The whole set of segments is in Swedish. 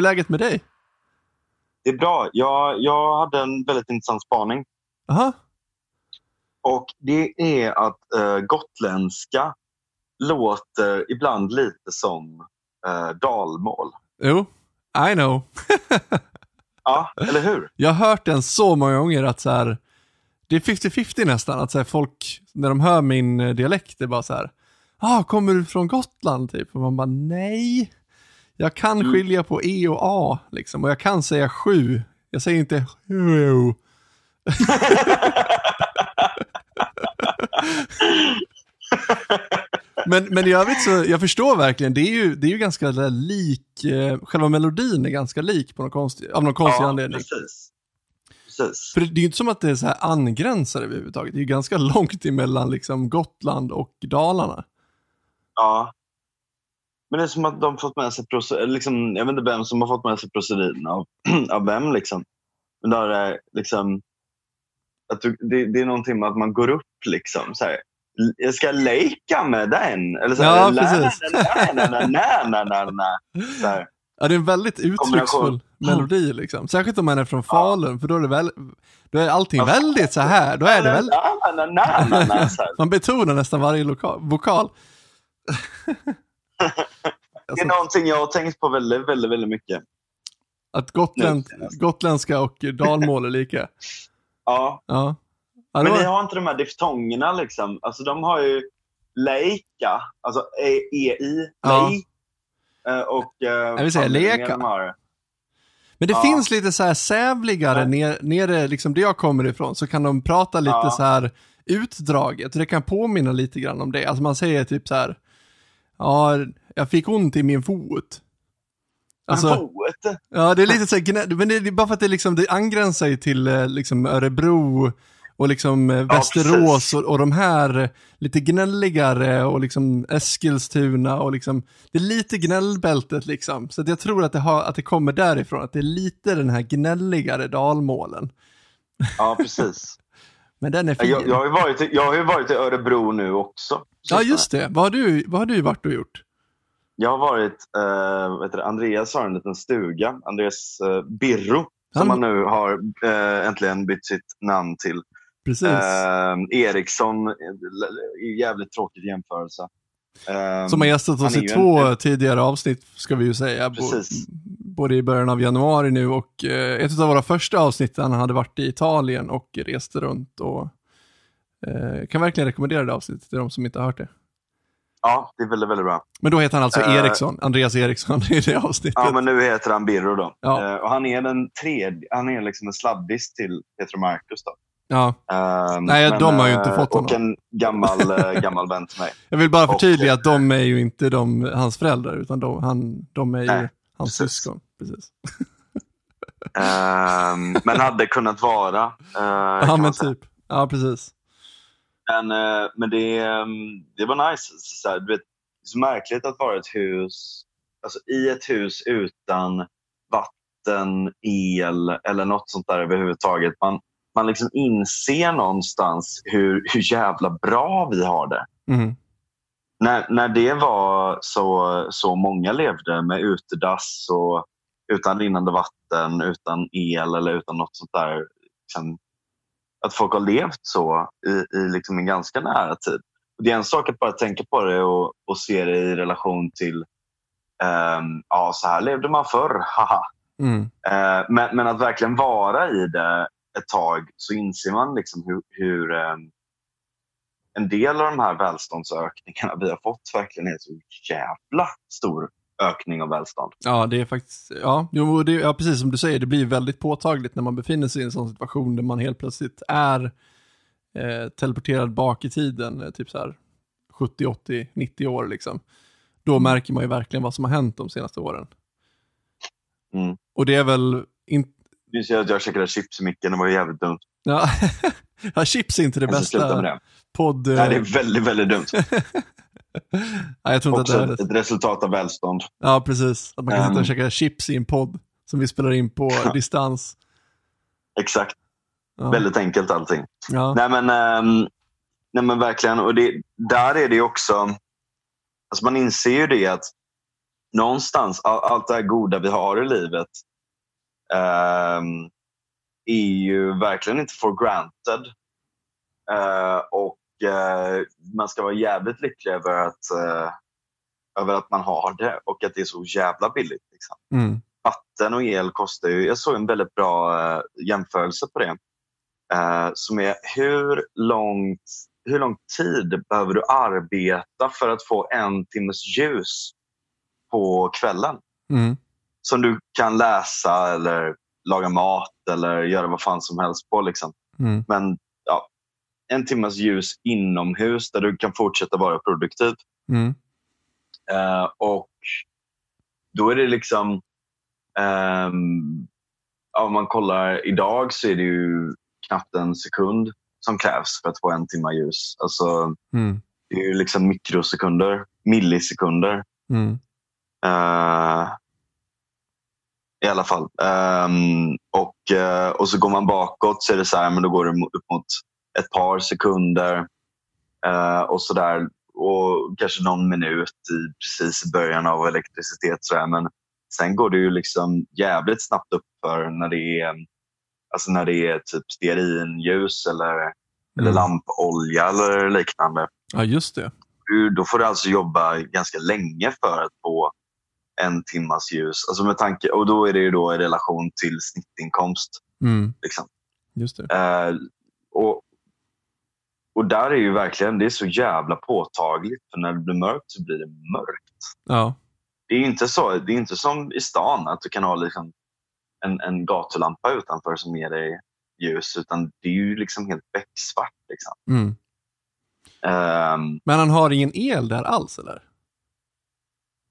Är läget med dig? Det är bra. Jag, jag hade en väldigt intressant spaning. Aha. Och det är att uh, gotländska låter ibland lite som uh, dalmål. Jo, I know. ja, eller hur? Jag har hört den så många gånger att så här, det är 50-50 nästan, att så här, folk, när de hör min eh, dialekt, det är bara så här, ah, kommer du från Gotland typ? Och man bara, nej. Jag kan Mm. skilja på E och A, liksom, och jag kan säga sju. Jag säger inte sju. men, men i övrigt så, jag förstår verkligen, det är ju, det är ju ganska lik, eh, själva melodin är ganska lik på någon konstig, av någon konstig ja, anledning. precis. precis. För det, det är ju inte som att det är så här angränsar överhuvudtaget. Det är ju ganska långt emellan liksom Gotland och Dalarna. Ja. Men det är som att de fått med sig liksom, Jag vet inte vem som har fått med sig proceduren av, av vem. Liksom. Men då är det liksom... Att du, det, det är någonting med att man går upp liksom. Så här, "L- jag ska leka med den. Eller så här, Ja, "Lä, precis. nä, nä, nä." Så här. Ja, det är en väldigt uttrycksfull melodi liksom. Särskilt om man är från Falun, för då är, det väl, då är allting Ja. väldigt så här. Då är det väl, man betonar nästan varje loka, vokal. Det är alltså, någonting jag har tänkt på väldigt, väldigt, väldigt mycket. att Gotland, Nu. gotländska och dalmål är lika. Ja, Ja. det Men ni har inte de här diftongerna liksom. Alltså de har ju leika, alltså e- ei, Ja. lej. Eh, Och... eh, Jag vill säga det leka. men det ja. finns lite så här sävligare Ja. ner, nere, liksom där jag kommer ifrån, så kan de prata lite Ja. så här utdraget. Det kan påminna lite grann om det. Alltså man säger typ så här, ja, jag fick ont i min fot. Alltså, Men boet? Ja, det är lite så här, men det är bara för att det, liksom, det angränsar ju till eh, liksom Örebro och liksom eh, Västerås precis. och, och de här eh, lite gnälligare och liksom Eskilstuna och liksom, det är lite gnällbältet liksom. Så jag tror att det, har, att det kommer därifrån, att det är lite den här gnälligare dalmålen. Ja, precis. Men den är fin. jag, jag, har ju varit, jag har varit i Örebro nu också. ja, just det. Vad har, du, vad har du varit och gjort? Jag har varit, eh, heter det, Andreas har en liten stuga, Andreas eh, Birro, som Han- han nu har eh, äntligen bytt sitt namn till. Precis. Eh, Eriksson, eh, jävligt tråkig jämförelse. Eh, Som har gästat oss i två en- tidigare avsnitt, ska vi ju säga. Precis. Både i början av januari nu och eh, ett av våra första avsnitt, han hade varit i Italien och reste runt och eh, kan verkligen rekommendera det avsnittet till de som inte har hört det. Ja, det är väldigt, väldigt bra. Men då heter han alltså Eh. Eriksson, Andreas Eriksson i det avsnittet. Ja, men nu heter han Birro då. Ja. Eh, och han är den tredje, han är liksom en sladdis till Peter och Marcus då. Ja, Eh, Nej, de har ju inte eh, fått Och honom. en gammal, eh, gammal vän till mig. jag vill bara Och- förtydliga att de är ju inte de, hans föräldrar, utan de, han, de är ju hans precis. syskon. Precis. Ehm, men hade kunnat vara. eh, kan Ja, men typ. Ja, precis. Men, eh, men det, ehm, det var nice. Så, här, du vet, det är så märkligt att vara ett hus, alltså i ett hus utan vatten, el eller något sånt där överhuvudtaget. Man, man liksom inser någonstans hur, hur jävla bra vi har det. Mhm. När, när det var så, så många levde med utedass och utan rinnande vatten, utan el eller utan något sånt där. Liksom, att folk har levt så i, i liksom en ganska nära tid. Och det är en sak att bara tänka på det och, och se det i relation till ehm, ja, så här levde man förr, haha. Mm. Eh, men, men att verkligen vara i det ett tag så inser man liksom hur, hur ehm, en del av de här välståndsökningarna vi har fått verkligen är så jävla stor ökning av välstånd. Ja, det är faktiskt, ja, jo, det, ja, precis som du säger, det blir väldigt påtagligt när man befinner sig i en sån situation där man helt plötsligt är eh, teleporterad bak i tiden, eh, typ så här 70, 80, 90 år liksom. Då märker man ju verkligen vad som har hänt de senaste åren. Mm. Och det är väl inte, Du ser att jag käkade chips i micken, det var jävligt dumt. ja, ja, chips är inte det Jag bästa det. podd... eh, Nej, det är väldigt, väldigt dumt. ja, jag tror inte Också att det är ett resultat av välstånd. Ja, precis. Att man kan sitta och Um. käka chips i en podd som vi spelar in på distans. Exakt. Ja. Väldigt enkelt allting. Ja. Nej men, ehm, nej men verkligen, och det, där är det också, alltså man inser ju det att någonstans, all, allt det här goda vi har i livet ehm, är ju verkligen inte for granted. Eh, och eh, man ska vara jävligt lycklig över att, eh, över att man har det och att det är så jävla billigt. Liksom. Mm. Vatten och el kostar ju, jag såg en väldigt bra jämförelse på det. Som är hur, långt, hur lång tid behöver du arbeta för att få en timmes ljus på kvällen? Mm. Som du kan läsa eller laga mat eller göra vad fan som helst på. Liksom. Mm. Men ja, en timmes ljus inomhus där du kan fortsätta vara produktiv. Mm. Eh, och då är det liksom, ja, om man kollar idag så är det ju knappt en sekund som krävs för att få en timme ljus. Alltså, Mm. det är ju liksom mikrosekunder, millisekunder. Mm. I alla fall. Ehm, och, eh, och så går man bakåt så är det så här, men då går det upp mot ett par sekunder. eh, och så där och kanske någon minut i precis i början av elektricitet. Så där. Men sen går det ju liksom jävligt snabbt upp för när det är, alltså när det är typ stearinljus eller, eller Mm. lampolja eller liknande Ja, just det. du, då får du alltså jobba ganska länge för att få en timmas ljus. Alltså med tanke, och då är det ju då i relation till snittinkomst. Mm. Liksom. Just det. Eh, och, och där är ju verkligen, det är så jävla påtagligt. För när det blir mörkt så blir det mörkt. Ja. Det är inte, så, det är inte som i stan att du kan ha liksom en, en gatulampa utanför som ger dig ljus. Utan det är ju liksom helt becksvart. Liksom. Mm. Ehm, Men han har ingen el där alls eller?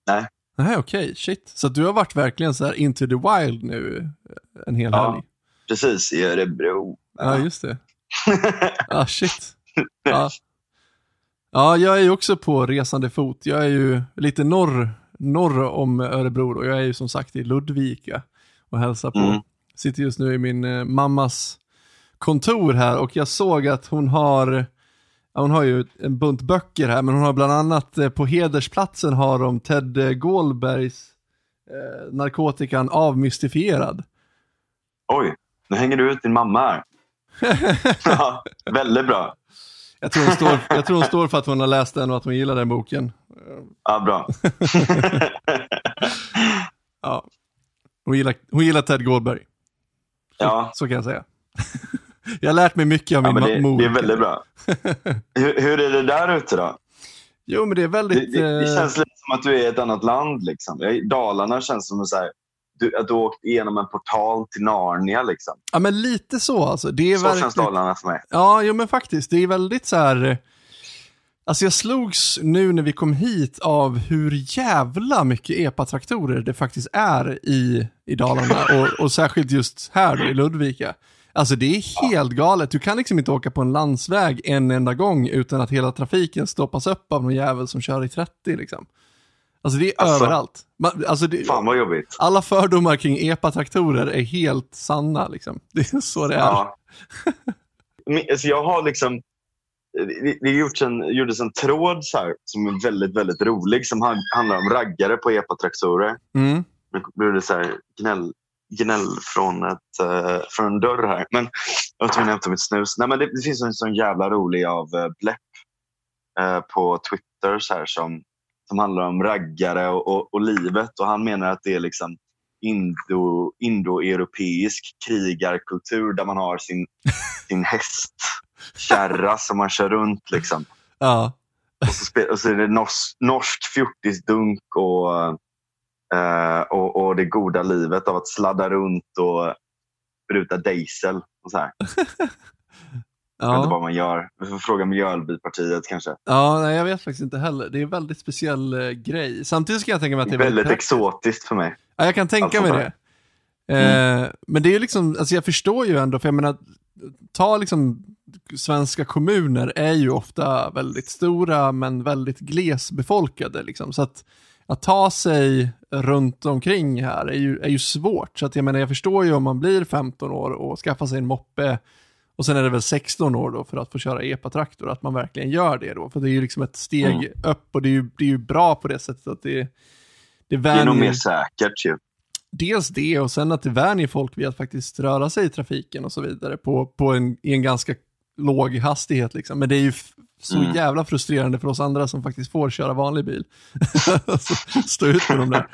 Nej. Nej, okej. Shit. Så du har varit verkligen så här into the wild nu eh, en hel Ja. helg? precis, i Örebro. Ja, just det. Ah, shit. Ja. ja, jag är ju också på resande fot. Jag är ju lite norr, norr om Örebro och jag är ju som sagt i Ludvika och hälsar på. Mm. Sitter just nu i min eh, mammas kontor här och jag såg att hon har hon har ju en bunt böcker här, men hon har bland annat eh, på hedersplatsen har de Ted eh, Goldbergs eh, Narkotikan avmystifierad. Oj, nu hänger du ut din mamma här. ja, väldigt bra. Jag tror, hon står, jag tror hon står för att hon har läst den och att hon gillar den boken. Ja, bra. Ja. Hon, gillar, hon gillar Ted Goldberg. Så, Ja. så kan jag säga. Jag har lärt mig mycket av ja min det, mor. det är väldigt bra. Hur, hur är det där ute då? Jo, men det är Det, väldigt... det, det eh, känns lite som att du är i ett annat land. Liksom. Dalarna känns som så här, du, att du åkt igenom en portal till Narnia. Liksom. Ja, men lite så alltså. Det är Så verkligen... känns Dalarna för mig. Ja, jo men faktiskt. Det är väldigt så här... Alltså jag slogs nu när vi kom hit av hur jävla mycket epatraktorer det faktiskt är i, i Dalarna och, och särskilt just här då, i Ludvika. Alltså det är helt galet. Du kan liksom inte åka på en landsväg en enda gång utan att hela trafiken stoppas upp av någon jävel som kör i 30 liksom. Alltså det är Alltså, överallt. Man, alltså det, Fan vad jobbigt. alla fördomar kring epatraktorer är helt sanna liksom. Det är så det är. Ja. Alltså, jag har liksom... Det, gjorts en, gjordes en tråd så här, som är väldigt, väldigt rolig som han- handlar om raggare på epatraktorer. Mm. Det så här gnäll, gnäll från, ett, eh, från en dörr här. Men jag var tvungen att hämta mitt snus. Nej, men det, det finns en sån jävla rolig av uh, Blepp eh, på Twitter så här, som, som handlar om raggare och, och, och livet. Och Han menar att det är liksom indo, indoeuropeisk krigarkultur där man har sin, sin hästkärra som man kör runt. Liksom. Ja. Och så, och så är det norsk, norsk fjortisdunk och, eh, och, och det goda livet av att sladda runt och spruta diesel. Och så här. Jag vet inte Ja. vad man gör. Vi får fråga Mjölbypartiet kanske. ja, nej jag vet faktiskt inte heller. Det är en väldigt speciell eh, grej. Samtidigt ska jag tänka mig att det är väldigt praktiskt. exotiskt för mig. Ja, jag kan tänka Alltså mig det. Eh, men det är liksom, alltså jag förstår ju ändå, för jag menar, ta liksom svenska kommuner är ju ofta väldigt stora men väldigt glesbefolkade liksom. Så att, att ta sig runt omkring här är ju, är ju svårt. Så att jag menar, jag förstår ju om man blir 15 år och skaffar sig en moppe och sen är det väl 16 år då för att få köra epatraktor, att man verkligen gör det då. För det är ju liksom ett steg Mm. upp och det är ju, det är ju bra på det sättet att det det Det är nog vänjer, mer säkert ju. dels det och sen att det vänjer folk vid att faktiskt röra sig i trafiken och så vidare på, på en, i en ganska låg hastighet. Liksom. Men det är ju så Mm. jävla frustrerande för oss andra som faktiskt får köra vanlig bil. Stå ut med de där.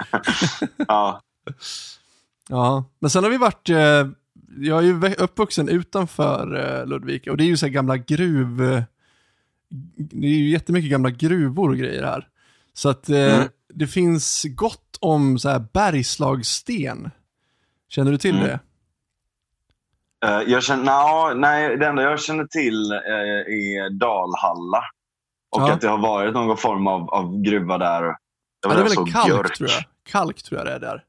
Ja, Ja, men sen har vi varit, eh, jag är ju uppvuxen utanför eh, Ludvika och det är ju så här gamla gruv, eh, det är ju jättemycket gamla gruvor och grejer här. Så att eh, Mm. det finns gott om så här bergslagssten. Känner du till Mm. det? Eh, jag känner, no, nej, det enda jag känner till eh, är Dalhalla. Och Ja. att det har varit någon form av, av gruva där. Jag Ja, det är väl så kalk björk. tror jag. Kalk tror jag det är där.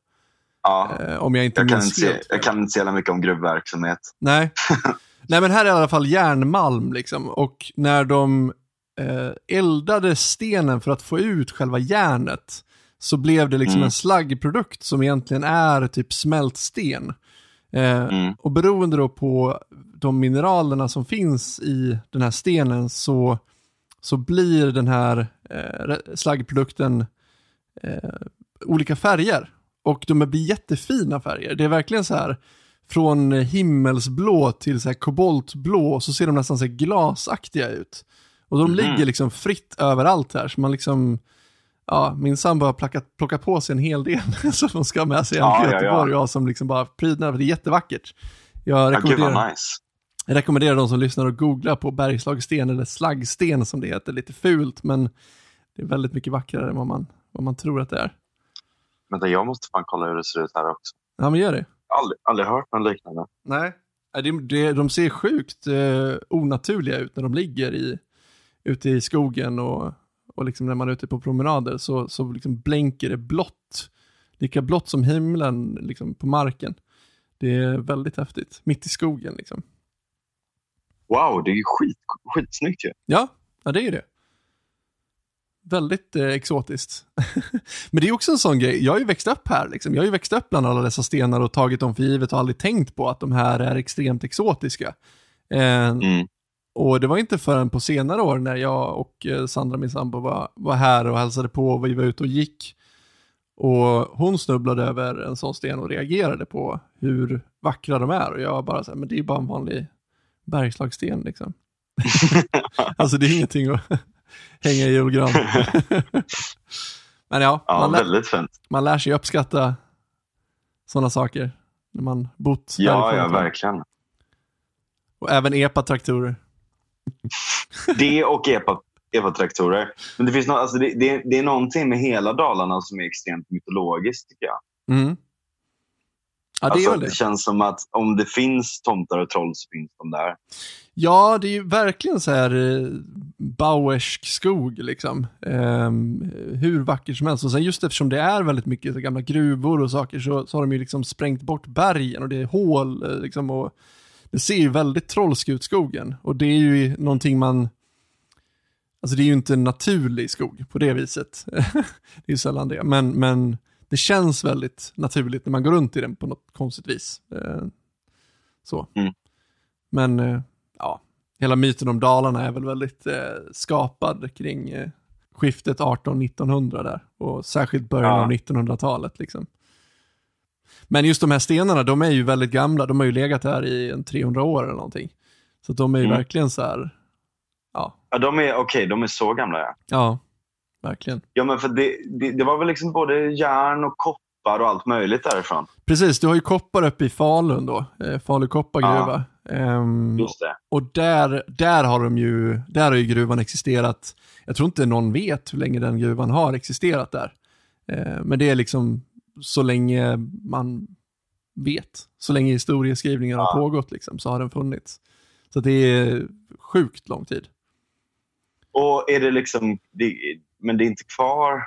Ja, Eh, om jag inte jag, kan minns inte se, jag kan inte jävla mycket om gruvverksamhet. Nej. Nej, men här är i alla fall järnmalm liksom. Och när de eh, eldade stenen för att få ut själva järnet så blev det liksom Mm. en slaggprodukt som egentligen är typ smält sten. Eh, Mm. Och beroende då på de mineralerna som finns i den här stenen så, så blir den här eh, slaggprodukten eh, olika färger. Och de blir jättefina färger. Det är verkligen så här från himmelsblå till så här koboltblå så ser de nästan så här glasaktiga ut. Och de Mhm. ligger liksom fritt överallt här så man liksom Ja, min sambo har plockat, plockat på sig en hel del som de ska ha med sig hem Ja, till ja, ja. Göteborg och som liksom bara prydnad, för det är jättevackert. Jag Ja, rekommenderar, vad nice. jag rekommenderar de som lyssnar att googla på bergslagsten eller slaggsten som det heter, lite fult men det är väldigt mycket vackrare än vad man, vad man tror att det är. Vänta, jag måste fan kolla hur det ser ut här också. Ja, men gör det. Aldrig, aldrig hört något liknande. Nej. Nej, Det, det, de ser sjukt eh, onaturliga ut när de ligger i, ute i skogen och, och liksom när man är ute på promenader så, så liksom blänker det blått. Lika blått som himlen liksom på marken. Det är väldigt häftigt. Mitt i skogen liksom. Wow, det är ju skit, skitsnyggt ju. Ja, ja det är det. Väldigt eh, exotiskt. Men det är också en sån grej, jag har ju växt upp här liksom. Jag har ju växt upp bland alla dessa stenar och tagit dem för givet och aldrig tänkt på att de här är extremt exotiska. Eh, Mm. Och det var inte förrän på senare år när jag och eh, Sandra, min sambo, var, var här och hälsade på och vi var ute och gick. Och hon snubblade över en sån sten och reagerade på hur vackra de är. Och jag bara så här, men det är ju bara en vanlig bergslagssten liksom. alltså det är ingenting att hänga i julgran. men ja, Ja, man, lär, man lär sig uppskatta sådana saker när man bott Ja, ja, verkligen. Och även epa-traktorer. Det och epa, epatraktorer. Men det, finns no, alltså det, det, det är någonting med hela Dalarna som är extremt mytologiskt tycker jag. Mm. Ja, det alltså, det. det känns som att om det finns tomtar och troll så finns de där. Ja, det är ju verkligen så här eh, Bauersk skog liksom. Ehm, hur vackert som helst. Och sen just eftersom det är väldigt mycket så gamla gruvor och saker så, så har de ju liksom sprängt bort bergen och det är hål eh, liksom. Och det ser ju väldigt trollsk ut skogen. Och det är ju någonting man Alltså det är ju inte en naturlig skog på det viset. det är ju sällan det. Men, men det känns väldigt naturligt när man går runt i den på något konstigt vis. Eh, så. Mm. Men eh, ja, hela myten om Dalarna är väl väldigt eh, skapad kring skiftet 18-1900 där. Och särskilt början Ja. av 1900-talet liksom. Men just de här stenarna, de är ju väldigt gamla. De har ju legat här i en 300 år eller någonting. Så de är ju Mm. verkligen så här, ja, Ja, de är okej, de är så gamla ja. ja, verkligen. Ja, men för det, det, det var väl liksom både järn och koppar och allt möjligt därifrån. Precis, du har ju koppar uppe i Falun då, eh, Falu koppargruva. Ehm, Just det. och där, där har de ju, där har ju gruvan existerat, jag tror inte någon vet hur länge den gruvan har existerat där. Eh, men det är liksom så länge man vet, så länge historieskrivningen har Ja. pågått liksom, så har den funnits. Så det är sjukt lång tid. Och är det liksom, det, men det är inte kvar?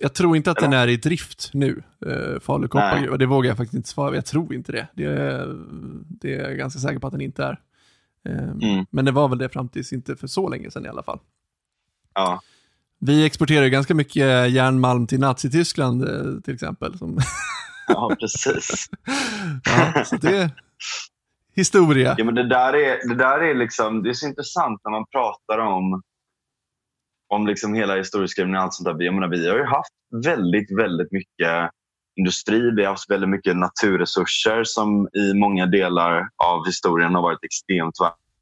Jag tror inte att Eller? den är i drift nu, eh, Falu koppargruva. Det vågar jag faktiskt inte svara Jag tror inte det. Det är, det är jag ganska säker på att den inte är. Eh, Mm. Men det var väl det fram tills inte för så länge sedan i alla fall. Ja. Vi exporterar ju ganska mycket järnmalm till Nazityskland eh, till exempel. Som, ja, precis. ja, så det historia. Ja, men det där är, det där är liksom, det är så intressant när man pratar om om liksom hela historieskrivningen och allt sånt där. Jag menar, vi har ju haft väldigt, väldigt mycket industri. Vi har haft väldigt mycket naturresurser som i många delar av historien har varit extremt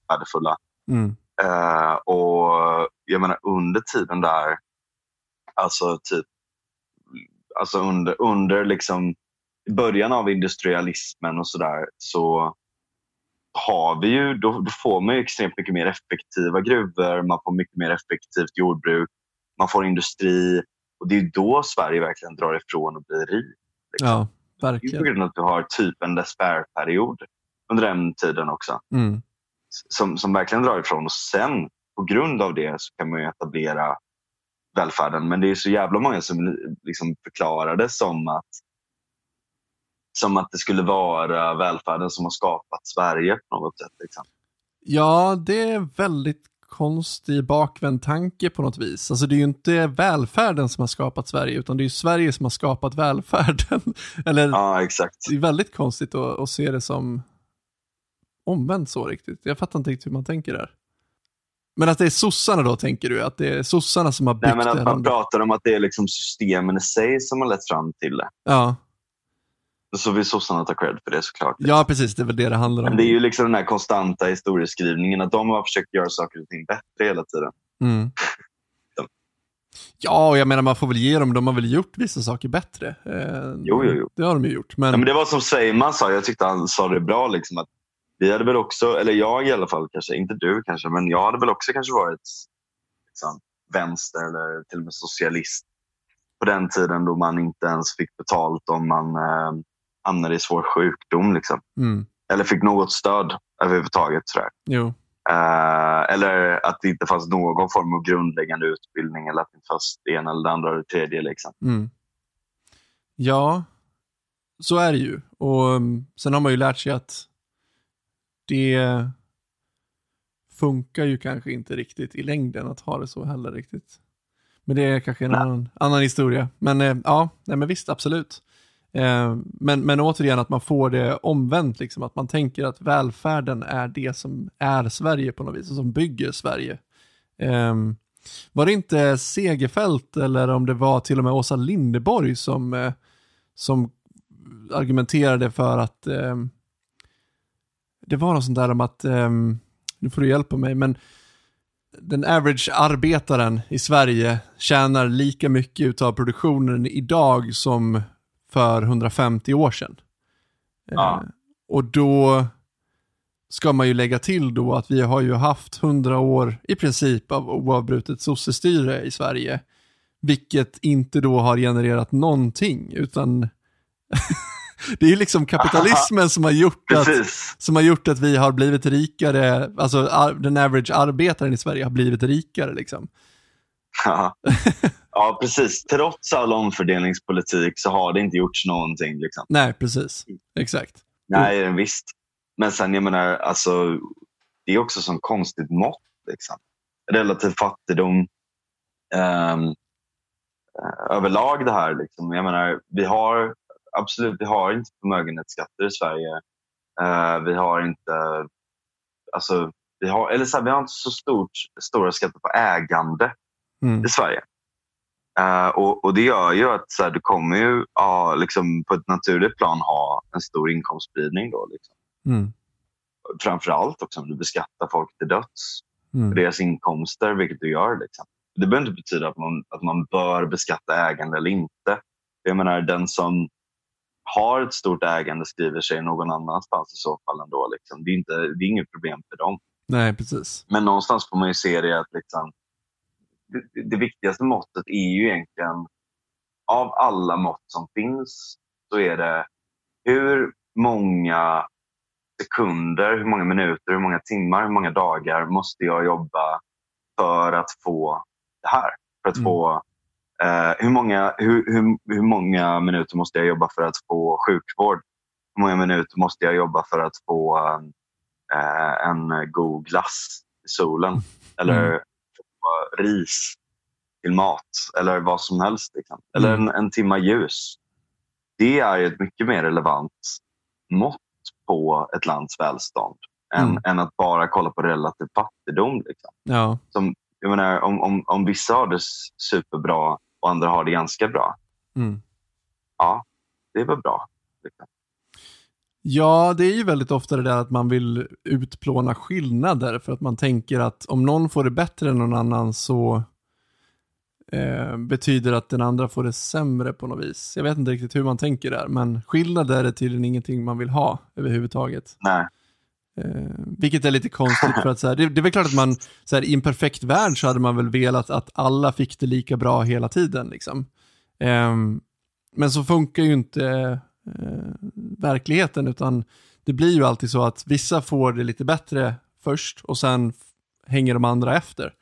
värdefulla. Mm. Eh, och jag menar under tiden där, alltså typ alltså under, under liksom början av industrialismen och sådär så har vi ju, då, då, får man ju extremt mycket mer effektiva gruvor, man får mycket mer effektivt jordbruk, man får industri och det är då Sverige verkligen drar ifrån och blir rik. Liksom. Ja, verkligen. Det är på grund av att du har typ en despair-period under den tiden också. Mm. Som, som verkligen drar ifrån och sen på grund av det så kan man ju etablera välfärden. Men det är så jävla många som liksom förklarar det som att, som att det skulle vara välfärden som har skapat Sverige på något sätt. Liksom. Ja, det är väldigt konstig bakvänd tanke på något vis. Alltså det är ju inte välfärden som har skapat Sverige, utan det är Sverige som har skapat välfärden. Eller, ja, exakt. Det är väldigt konstigt att, att se det som omvänt så riktigt. Jag fattar inte riktigt hur man tänker där. Men att det är sossarna då, tänker du? Att det är sossarna som har byggt Nej, men att man pratar om att det är liksom systemen i sig som har lett fram till det. Ja. Så vill sossarna ta cred för det såklart. Ja, precis. Det är väl det det handlar om. Men det är ju liksom den här konstanta historieskrivningen, att de har försökt göra saker och ting bättre hela tiden. Mm. Ja, och jag menar man får väl ge dem, de har väl gjort vissa saker bättre. Eh, jo, jo, jo. Det har de ju gjort. Men... Ja, men det var som Seiman sa, jag tyckte han sa det bra, liksom, att vi hade väl också, eller jag i alla fall, kanske, inte du kanske, men jag hade väl också kanske varit liksom, vänster eller till och med socialist på den tiden då man inte ens fick betalt om man eh, hamnade i svår sjukdom. Liksom. Mm. Eller fick något stöd överhuvudtaget. Sådär. Jo. Eh, eller att det inte fanns någon form av grundläggande utbildning eller att det inte fanns det ena eller det andra eller det tredje. Liksom. Mm. Ja, så är det ju. Och um, Sen har man ju lärt sig att det funkar ju kanske inte riktigt i längden att ha det så heller riktigt. Men det är kanske en annan, annan, historia. Men eh, ja, nej, men visst, absolut. Eh, men, men återigen att man får det omvänt, liksom, att man tänker att välfärden är det som är Sverige på något vis, och som bygger Sverige. Eh, var det inte Segerfält eller om det var till och med Åsa Lindeborg som, eh, som argumenterade för att eh, det var något sånt där om att, um, nu får du hjälpa mig, men den average arbetaren i Sverige tjänar lika mycket av produktionen idag som för 150 år sedan. Ja. Eh, och då ska man ju lägga till då att vi har ju haft 100 år i princip av oavbrutet sossestyre i Sverige. Vilket inte då har genererat någonting, utan det är liksom kapitalismen som har, gjort att, som har gjort att vi har blivit rikare, alltså den average arbetaren i Sverige har blivit rikare. Liksom. Ja. ja, precis. Trots all omfördelningspolitik så har det inte gjorts någonting. Liksom. Nej, precis. Exakt. Nej, mm. visst. Men sen, jag menar, alltså, det är också som konstigt mått. Liksom. Relativ fattigdom um, överlag det här. Liksom. Jag menar, vi har absolut, vi har inte förmögenhetsskatter i Sverige. Uh, vi har inte, alltså, vi har, eller så här, vi har inte så stort, stora skatter på ägande mm. i Sverige. Uh, och, och, Det gör ju att så här, du kommer ju ja, liksom, på ett naturligt plan ha en stor inkomstspridning. Då, liksom. mm. Framförallt också om du beskattar folk till döds mm. för deras inkomster, vilket du gör. Liksom. Det behöver inte betyda att man, att man bör beskatta ägande eller inte. Jag menar, den som har ett stort ägande skriver sig någon annanstans i så fall ändå. Liksom. Det, är inte, det är inget problem för dem. Nej, precis. Men någonstans får man ju se det att liksom, det, det, viktigaste måttet är ju egentligen, av alla mått som finns, så är det hur många sekunder, hur många minuter, hur många timmar, hur många dagar måste jag jobba för att få det här? För att mm. få Uh, hur, många, hur, hur, hur många minuter måste jag jobba för att få sjukvård? Hur många minuter måste jag jobba för att få uh, en god glass i solen? Mm. Eller mm. ris till mat? Eller vad som helst. Liksom. Eller mm. en, en timma ljus. Det är ett mycket mer relevant mått på ett lands välstånd än, mm. än att bara kolla på relativ fattigdom. Liksom. Ja. Som jag menar, om, om, om vissa har det superbra och andra har det ganska bra, Mm. ja, det är väl bra. Ja, det är ju väldigt ofta det där att man vill utplåna skillnader för att man tänker att om någon får det bättre än någon annan så eh, betyder att den andra får det sämre på något vis. Jag vet inte riktigt hur man tänker där, men skillnader är tydligen ingenting man vill ha överhuvudtaget. Nej. Eh, vilket är lite konstigt för att så här, det, det är väl klart att man så här, i en perfekt värld så hade man väl velat att alla fick det lika bra hela tiden. Liksom. Ehm, men så funkar ju inte eh, verkligheten utan det blir ju alltid så att vissa får det lite bättre först och sen hänger de andra efter.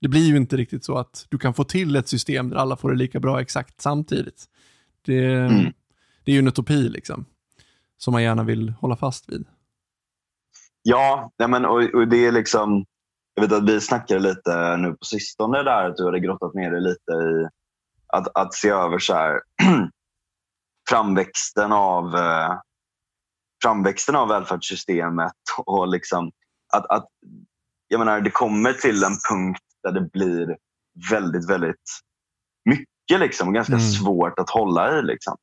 Det blir ju inte riktigt så att du kan få till ett system där alla får det lika bra exakt samtidigt. Det, Mm. det är ju en utopi liksom, som man gärna vill hålla fast vid. Ja, nej men, och, och det är liksom... Jag vet att vi snackade lite nu på sistone där att du hade grottat ner dig lite i att, att se över så här, framväxten av eh, framväxten av välfärdssystemet och liksom att, att jag menar, det kommer till en punkt där det blir väldigt, väldigt mycket liksom, och ganska Mm. svårt att hålla i. Liksom.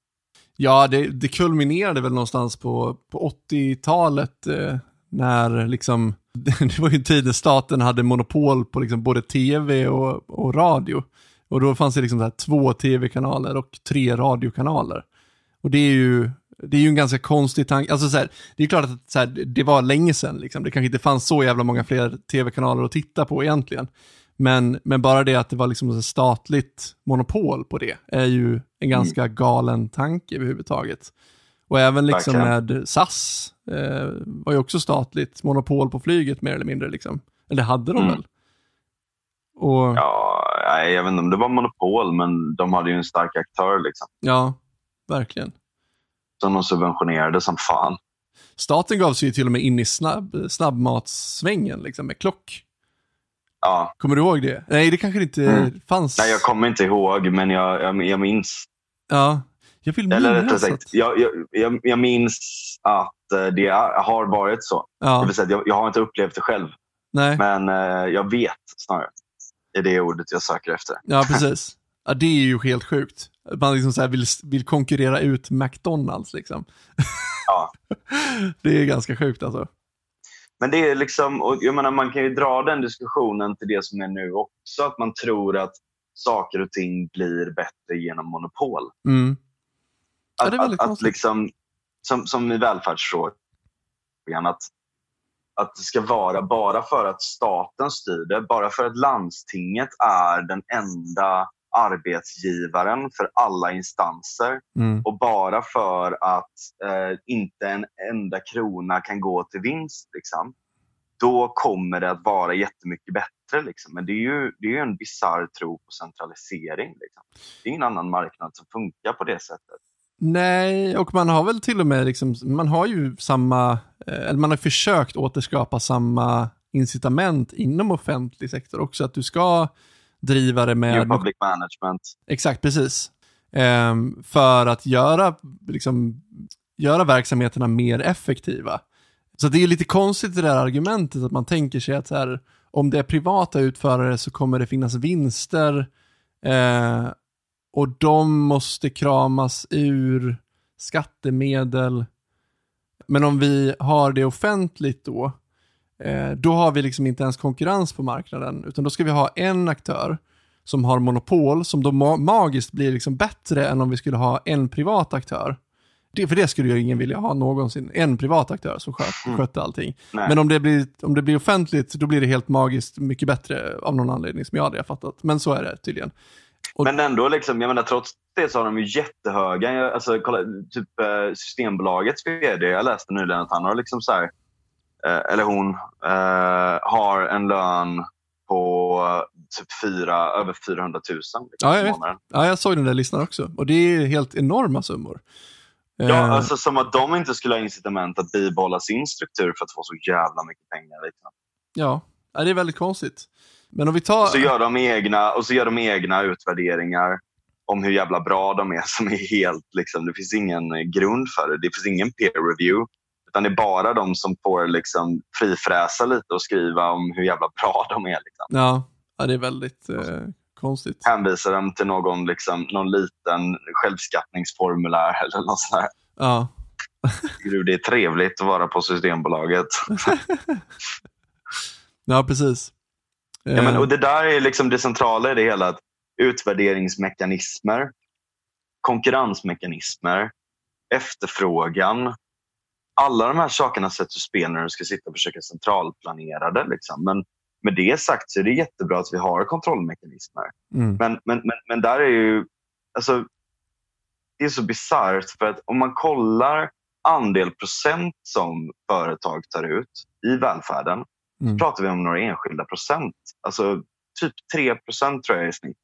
Ja, det, det kulminerade väl någonstans på, på 80-talet eh, när liksom, det var ju en tid när staten hade monopol på liksom både tv och, och radio. Och då fanns det liksom så här två tv-kanaler och tre radiokanaler. Och det är ju, det är ju en ganska konstig tanke. Alltså så här, det är klart att så här, det var länge sedan, liksom. det kanske inte fanns så jävla många fler tv-kanaler att titta på egentligen. Men, men bara det att det var liksom ett statligt monopol på det är ju en ganska galen tanke överhuvudtaget. Och även liksom med SAS eh, var ju också statligt monopol på flyget mer eller mindre. Liksom. Eller hade de Mm. väl? Och, ja. Ja, nej, jag vet inte om det var monopol, men de hade ju en stark aktör liksom, verkligen. som de subventionerade som fan. Staten gav sig ju till och med in i snabb, snabbmatssvängen liksom, med klock. Ja, Kommer du ihåg det? Nej, det kanske inte Mm. fanns. nej, jag kommer inte ihåg, men jag, jag, jag minns. Ja, jag vill Eller rättare sagt, att... jag, jag, jag, minns att eh, det har varit så. Det Ja, vill säga, jag, jag har inte upplevt det själv, nej. men eh, jag vet snarare. är det ordet jag söker efter. Ja, precis. Ja, det är ju helt sjukt. Man liksom så vill, vill konkurrera ut McDonalds liksom. Ja. det är ganska sjukt alltså. Men det är liksom, och jag menar, man kan ju dra den diskussionen till det som är nu också. Att man tror att saker och ting blir bättre genom monopol. Mm. Ja, Att, väldigt att, att liksom, som, som i välfärdsfrågan, att, att det ska vara bara för att staten styr det, bara för att landstinget är den enda arbetsgivaren för alla instanser Mm. och bara för att eh, inte en enda krona kan gå till vinst, liksom, då kommer det att vara jättemycket bättre. Liksom. Men det är ju, det är ju en bizarr tro på centralisering. Liksom. Det är ingen annan marknad som funkar på det sättet. Nej, och man har väl till och med liksom, man har ju samma, eh, eller man har försökt återskapa samma incitament inom offentlig sektor också, att du ska driva det New med public management. Exakt, precis. Ehm, för att göra, liksom, göra verksamheterna mer effektiva. Så det är lite konstigt det där argumentet att man tänker sig att här, om det är privata utförare så kommer det finnas vinster eh, och de måste kramas ur skattemedel. Men om vi har det offentligt då, eh, då har vi liksom inte ens konkurrens på marknaden, utan då ska vi ha en aktör som har monopol som då ma- magiskt blir liksom bättre än om vi skulle ha en privat aktör. Det, för det skulle ju ingen vilja ha någonsin, en privat aktör som sköt, Mm. skötte allting. Nej. Men om det, blir, om det blir offentligt, då blir det helt magiskt mycket bättre av någon anledning som jag aldrig har fattat. Men så är det tydligen. Men ändå, liksom, jag menar, trots det så har de ju jättehöga, jag- alltså, kolla, typ eh, Systembolagets vd, jag läste nyligen att han har liksom så här, eh, eller hon, eh, har en lön på eh, typ fyra, över 400 000 liksom, Ja, jag vet. Ja, jag såg den där listan också. Och det är helt enorma summor. Ja, alltså som att de inte skulle ha incitament att bibehålla sin struktur för att få så jävla mycket pengar. Liksom. ja, det är väldigt konstigt. Men om vi tar... Och, så gör de egna, och så gör de egna utvärderingar om hur jävla bra de är som är helt, liksom, det finns ingen grund för det. Det finns ingen peer review. Utan det är bara de som får liksom frifräsa lite och skriva om hur jävla bra de är. Liksom. Ja, Ja, det är väldigt eh, konstigt. Hänvisar dem till någon, liksom, någon liten självskattningsformulär eller något sånt. Ja. Gud, det är trevligt att vara på Systembolaget. ja, precis. Ja, men, Eh, och det där är liksom det centrala i det hela. Att utvärderingsmekanismer, konkurrensmekanismer, efterfrågan. Alla de här sakerna sätts ur spel när du ska sitta och försöka centralplanera det. Liksom. Men med det sagt så är det jättebra att vi har kontrollmekanismer. mm, Men, men, men, men där är ju... Alltså, det är så bisarrt för att om man kollar andel procent som företag tar ut i välfärden mm, pratar vi om några enskilda procent. Alltså typ 3 procent tror jag i snitt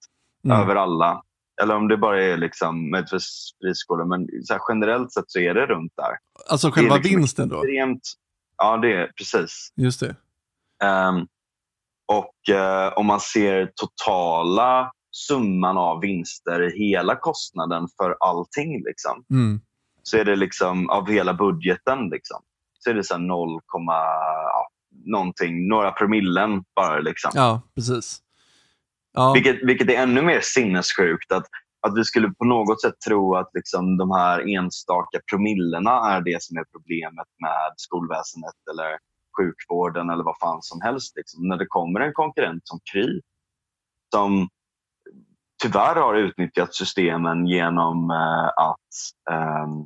mm. över alla. Eller om det bara är liksom möjligtvis friskolor, men så generellt sett så är det runt där. Alltså själva liksom vinsten då? Extremt, ja, det är precis. Just det. Ehm, och eh, om man ser totala summan av vinster i hela kostnaden för allting liksom, Mm. så är det liksom av hela budgeten liksom, så är det så här 0, ja, någonting, några promillen bara. Liksom. Ja, precis. Ja, Vilket, vilket är ännu mer sinnessjukt. Att, att vi skulle på något sätt tro att liksom de här enstaka promillena är det som är problemet med skolväsendet eller sjukvården eller vad fan som helst. Liksom. När det kommer en konkurrent som Kry som tyvärr har utnyttjat systemen genom eh, att ehm,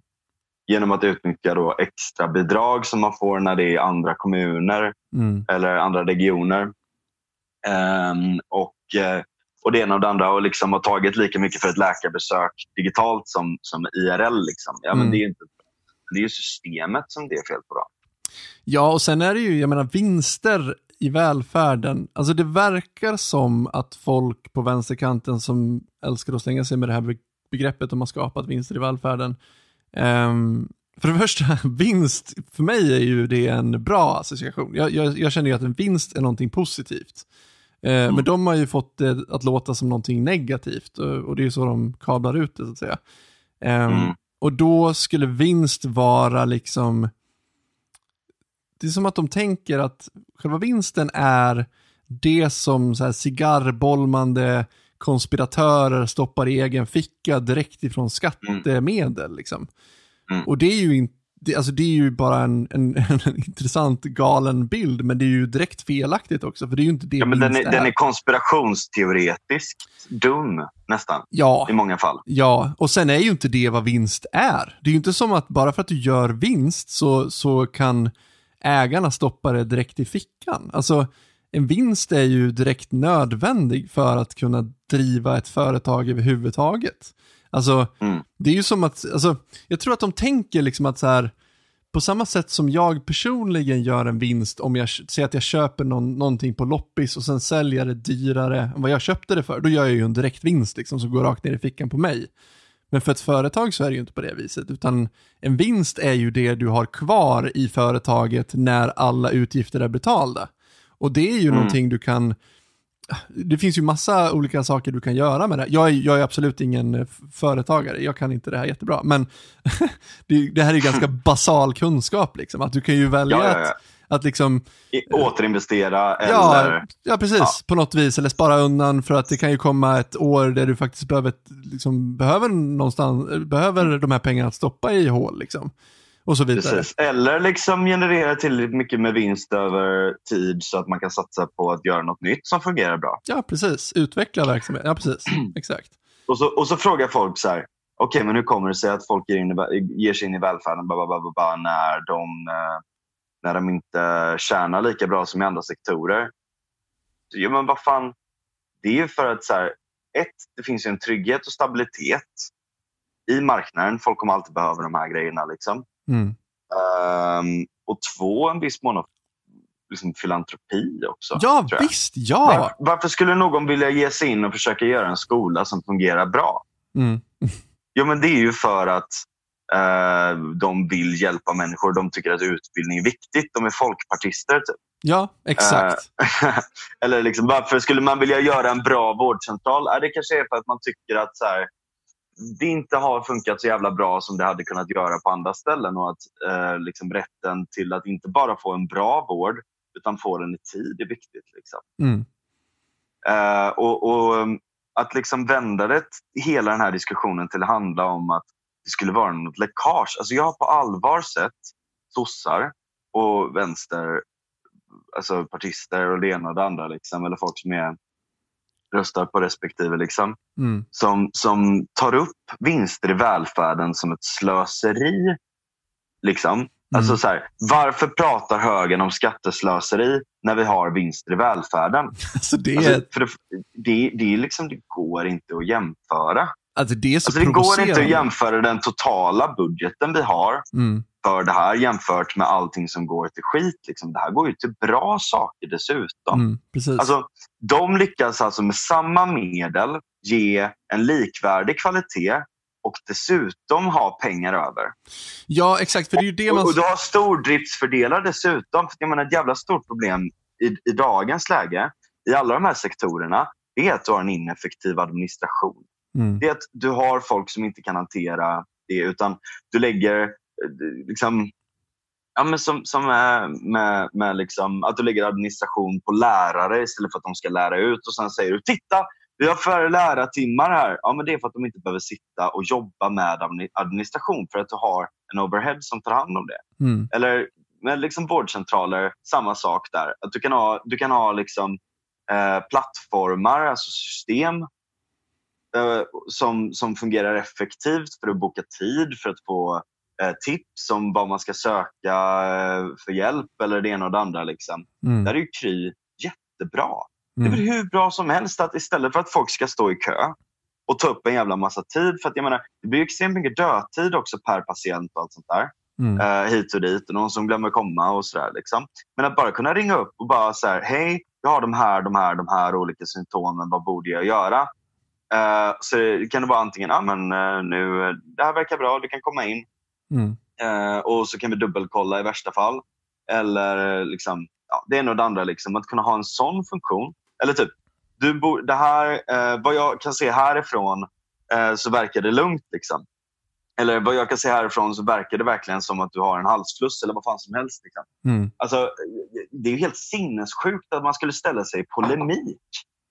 genom att utnyttja då extra bidrag som man får när det är andra kommuner mm. eller andra regioner. Ehm, och, eh, och det ena och det andra och liksom har tagit lika mycket för ett läkarbesök digitalt som, som IRL. Liksom. Ja, men Mm. det, är inte, det är systemet som det är fel på. Då. Ja, och sen är det ju, jag menar, vinster i välfärden. Alltså det verkar som att folk på vänsterkanten som älskar att slänga sig med det här be- begreppet om att skapat vinster i välfärden. Ehm, för det första, vinst, för mig är ju det en bra association. Jag, jag, jag känner ju att en vinst är någonting positivt. Eh, Men de har ju fått det att låta som någonting negativt och, det är ju så de kablar ut det så att säga. Ehm, Mm. Och då skulle vinst vara liksom det är som att de tänker att själva vinsten är det som så här cigarrbolmande konspiratörer stoppar i egen ficka direkt ifrån skattemedel. Liksom. Mm. Och det är ju inte det, alltså det är ju bara en, en, en intressant galen bild, men det är ju direkt felaktigt också, för det är ju inte det Ja, men den, är, den är konspirationsteoretiskt dum nästan Ja, i många fall. Ja, och sen är ju inte det vad vinst är. Det är ju inte som att bara för att du gör vinst så, så kan ägarna stoppa det direkt i fickan. Alltså, en vinst är ju direkt nödvändig för att kunna driva ett företag överhuvudtaget. Alltså, Mm. det är ju som att, alltså, jag tror att de tänker liksom att så här, på samma sätt som jag personligen gör en vinst om jag säger att jag köper någon, någonting på loppis och sen säljer det dyrare än vad jag köpte det för, då gör jag ju en direkt vinst liksom som går rakt ner i fickan på mig. Men för ett företag så är det ju inte på det viset, utan en vinst är ju det du har kvar i företaget när alla utgifter är betalda. Och det är ju Mm. någonting du kan, det finns ju massa olika saker du kan göra med det. Jag är, jag är absolut ingen eh, företagare, jag kan inte det här jättebra, men det, det här är ganska basal kunskap liksom, att du kan ju välja Ja, ja, ja. Att, att liksom, I, återinvestera eller... ja, ja precis, Ja. på något vis, eller spara undan för att det kan ju komma ett år där du faktiskt behöver, liksom, behöver någonstans, behöver de här pengarna att stoppa i hål liksom. Och så vidare. Precis. Eller liksom generera tillräckligt mycket med vinst över tid så att man kan satsa på att göra något nytt som fungerar bra. Ja, precis. Utveckla verksamhet. Ja, precis. Exakt. Och så, och så frågar folk så här, okej men hur kommer det sig att folk ger, in i, ger sig in i välfärden ba, ba, ba, när, de, eh, när de inte tjänar lika bra som i andra sektorer? Jo men vad fan, det är ju för att så här, ett, det finns en trygghet och stabilitet i marknaden. Folk kommer alltid behöva de här grejerna. Liksom. Mm. Ehm, och två, en viss mån av liksom, filantropi också. Ja, visst. Ja. Var, varför skulle någon vilja ge sig in och försöka göra en skola som fungerar bra? Mm. Jo, men det är ju för att eh, de vill hjälpa människor. De tycker att utbildning är viktigt. De är folkpartister. Typ. Ja, exakt. Eller liksom, varför skulle man vilja göra en bra vårdcentral? Det kanske är för att man tycker att så här, det inte har funkat så jävla bra som det hade kunnat göra på andra ställen. Och att eh, liksom, rätten till att inte bara få en bra vård utan få den i tid är viktigt. Liksom. Mm. Eh, och, och um, att liksom vända det, hela den här diskussionen till att handla om att det skulle vara något läckage. Alltså jag har på allvar sett sossar och vänster, alltså partister och det ena och det andra, liksom, eller folk som är, röstar på respektive, liksom, Mm. som, som tar upp vinster i välfärden som ett slöseri. Liksom. Alltså så här, varför pratar högern om skatteslöseri när vi har vinster i välfärden? Alltså det, Alltså, för det, det, det, liksom, det går inte att jämföra. alltså det Alltså, det går inte att jämföra den totala budgeten vi har Mm. för det här jämfört med allting som går till skit. Liksom. Det här går ju till bra saker dessutom. Mm, precis. Alltså, de lyckas alltså med samma medel ge en likvärdig kvalitet och dessutom ha pengar över. ja, exakt. För det är ju det man... Och, och du har stordriftsfördelar dessutom. För jag menar, ett jävla stort problem i, i dagens läge i alla de här sektorerna det är att du har en ineffektiv administration. Mm. Det är att du har folk som inte kan hantera det utan du lägger eh, liksom, ja, men som, som är med, med liksom, att du lägger administration på lärare istället för att de ska lära ut och sen säger du titta vi har färre lärartimmar här. Ja, men det är för att de inte behöver sitta och jobba med admi- administration för att du har en overhead som tar hand om det. Mm. Eller med liksom vårdcentraler, samma sak där. Att du kan ha, du kan ha liksom, eh, plattformar, alltså system eh, som, som fungerar effektivt för att boka tid, för att få tips om vad man ska söka eh, för hjälp eller det ena och det andra. Liksom. Mm. Där är ju Kry jättebra. Det är Mm. väl hur bra som helst att istället för att folk ska stå i kö och ta upp en jävla massa tid. För att jag menar, det blir extremt mycket dödtid också per patient och allt sånt där Mm. eh, hit och dit och någon som glömmer komma och sådär. Liksom. Men att bara kunna ringa upp och bara så här, hej, jag har de här, de här, de här olika symptomen, vad borde jag göra? Eh, så det kan det vara antingen, ah, men, eh, nu, eh, det här verkar bra, du kan komma in Mm. eh, och så kan vi dubbelkolla i värsta fall. Eller eh, liksom, ja, det ena och det andra, liksom, att kunna ha en sån funktion. Eller typ, du bo, det här, eh, vad jag kan se härifrån eh, så verkar det lugnt. Liksom. Eller vad jag kan se härifrån så verkar det verkligen som att du har en halsfluss eller vad fan som helst. Liksom. Mm. Alltså, det är ju helt sinnessjukt att man skulle ställa sig i polemik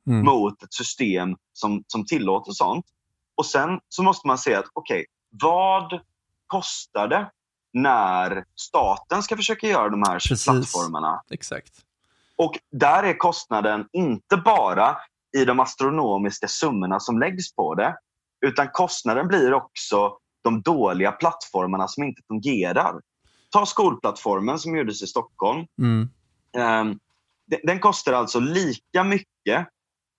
Mm. mot ett system som, som tillåter sånt. Och sen så måste man säga att okej, vad kostar det när staten ska försöka göra de här Precis. plattformarna? Exakt. Och där är kostnaden inte bara i de astronomiska summorna som läggs på det, utan kostnaden blir också de dåliga plattformarna som inte fungerar. Ta skolplattformen som gjordes i Stockholm. Mm. Ehm, den- Den kostar alltså lika mycket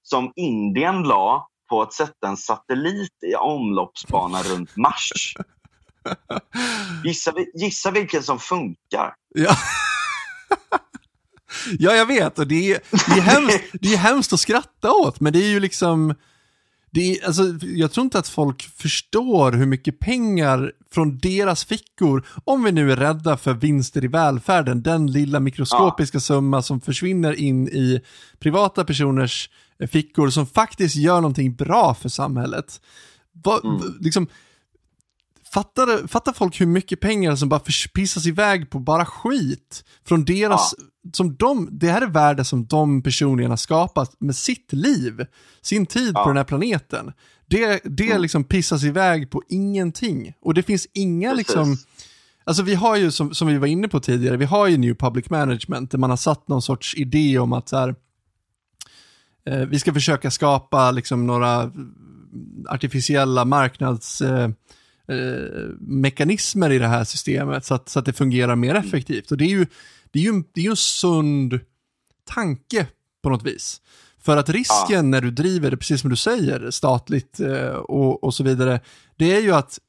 som Indien la på att sätta en satellit i omloppsbana runt Mars. Gissa, gissa vilken som funkar. Ja. ja, jag vet. Och det är, det, är hemskt, det är hemskt att skratta åt, men det är ju liksom... Det är, alltså, jag tror inte att folk förstår hur mycket pengar från deras fickor, om vi nu är rädda för vinster i välfärden, den lilla mikroskopiska summa som försvinner in i privata personers eh, fickor som faktiskt gör någonting bra för samhället. Vad, Mm. liksom, Fattar, fattar folk hur mycket pengar som bara förpissas iväg på bara skit? Från deras, som de, det här är värde som de personerna skapat med sitt liv, sin tid Ja. på den här planeten. Det, det Mm. liksom pissas iväg på ingenting. Och det finns inga Precis. liksom, alltså vi har ju som, som vi var inne på tidigare, vi har ju New Public Management där man har satt någon sorts idé om att så här, eh, vi ska försöka skapa liksom några artificiella marknads eh, mekanismer i det här systemet så att, så att det fungerar mer effektivt. Och det är ju, det är ju, en, det är ju en sund tanke på något vis. För att risken när du driver det, precis som du säger, statligt eh, och, och så vidare, det är ju att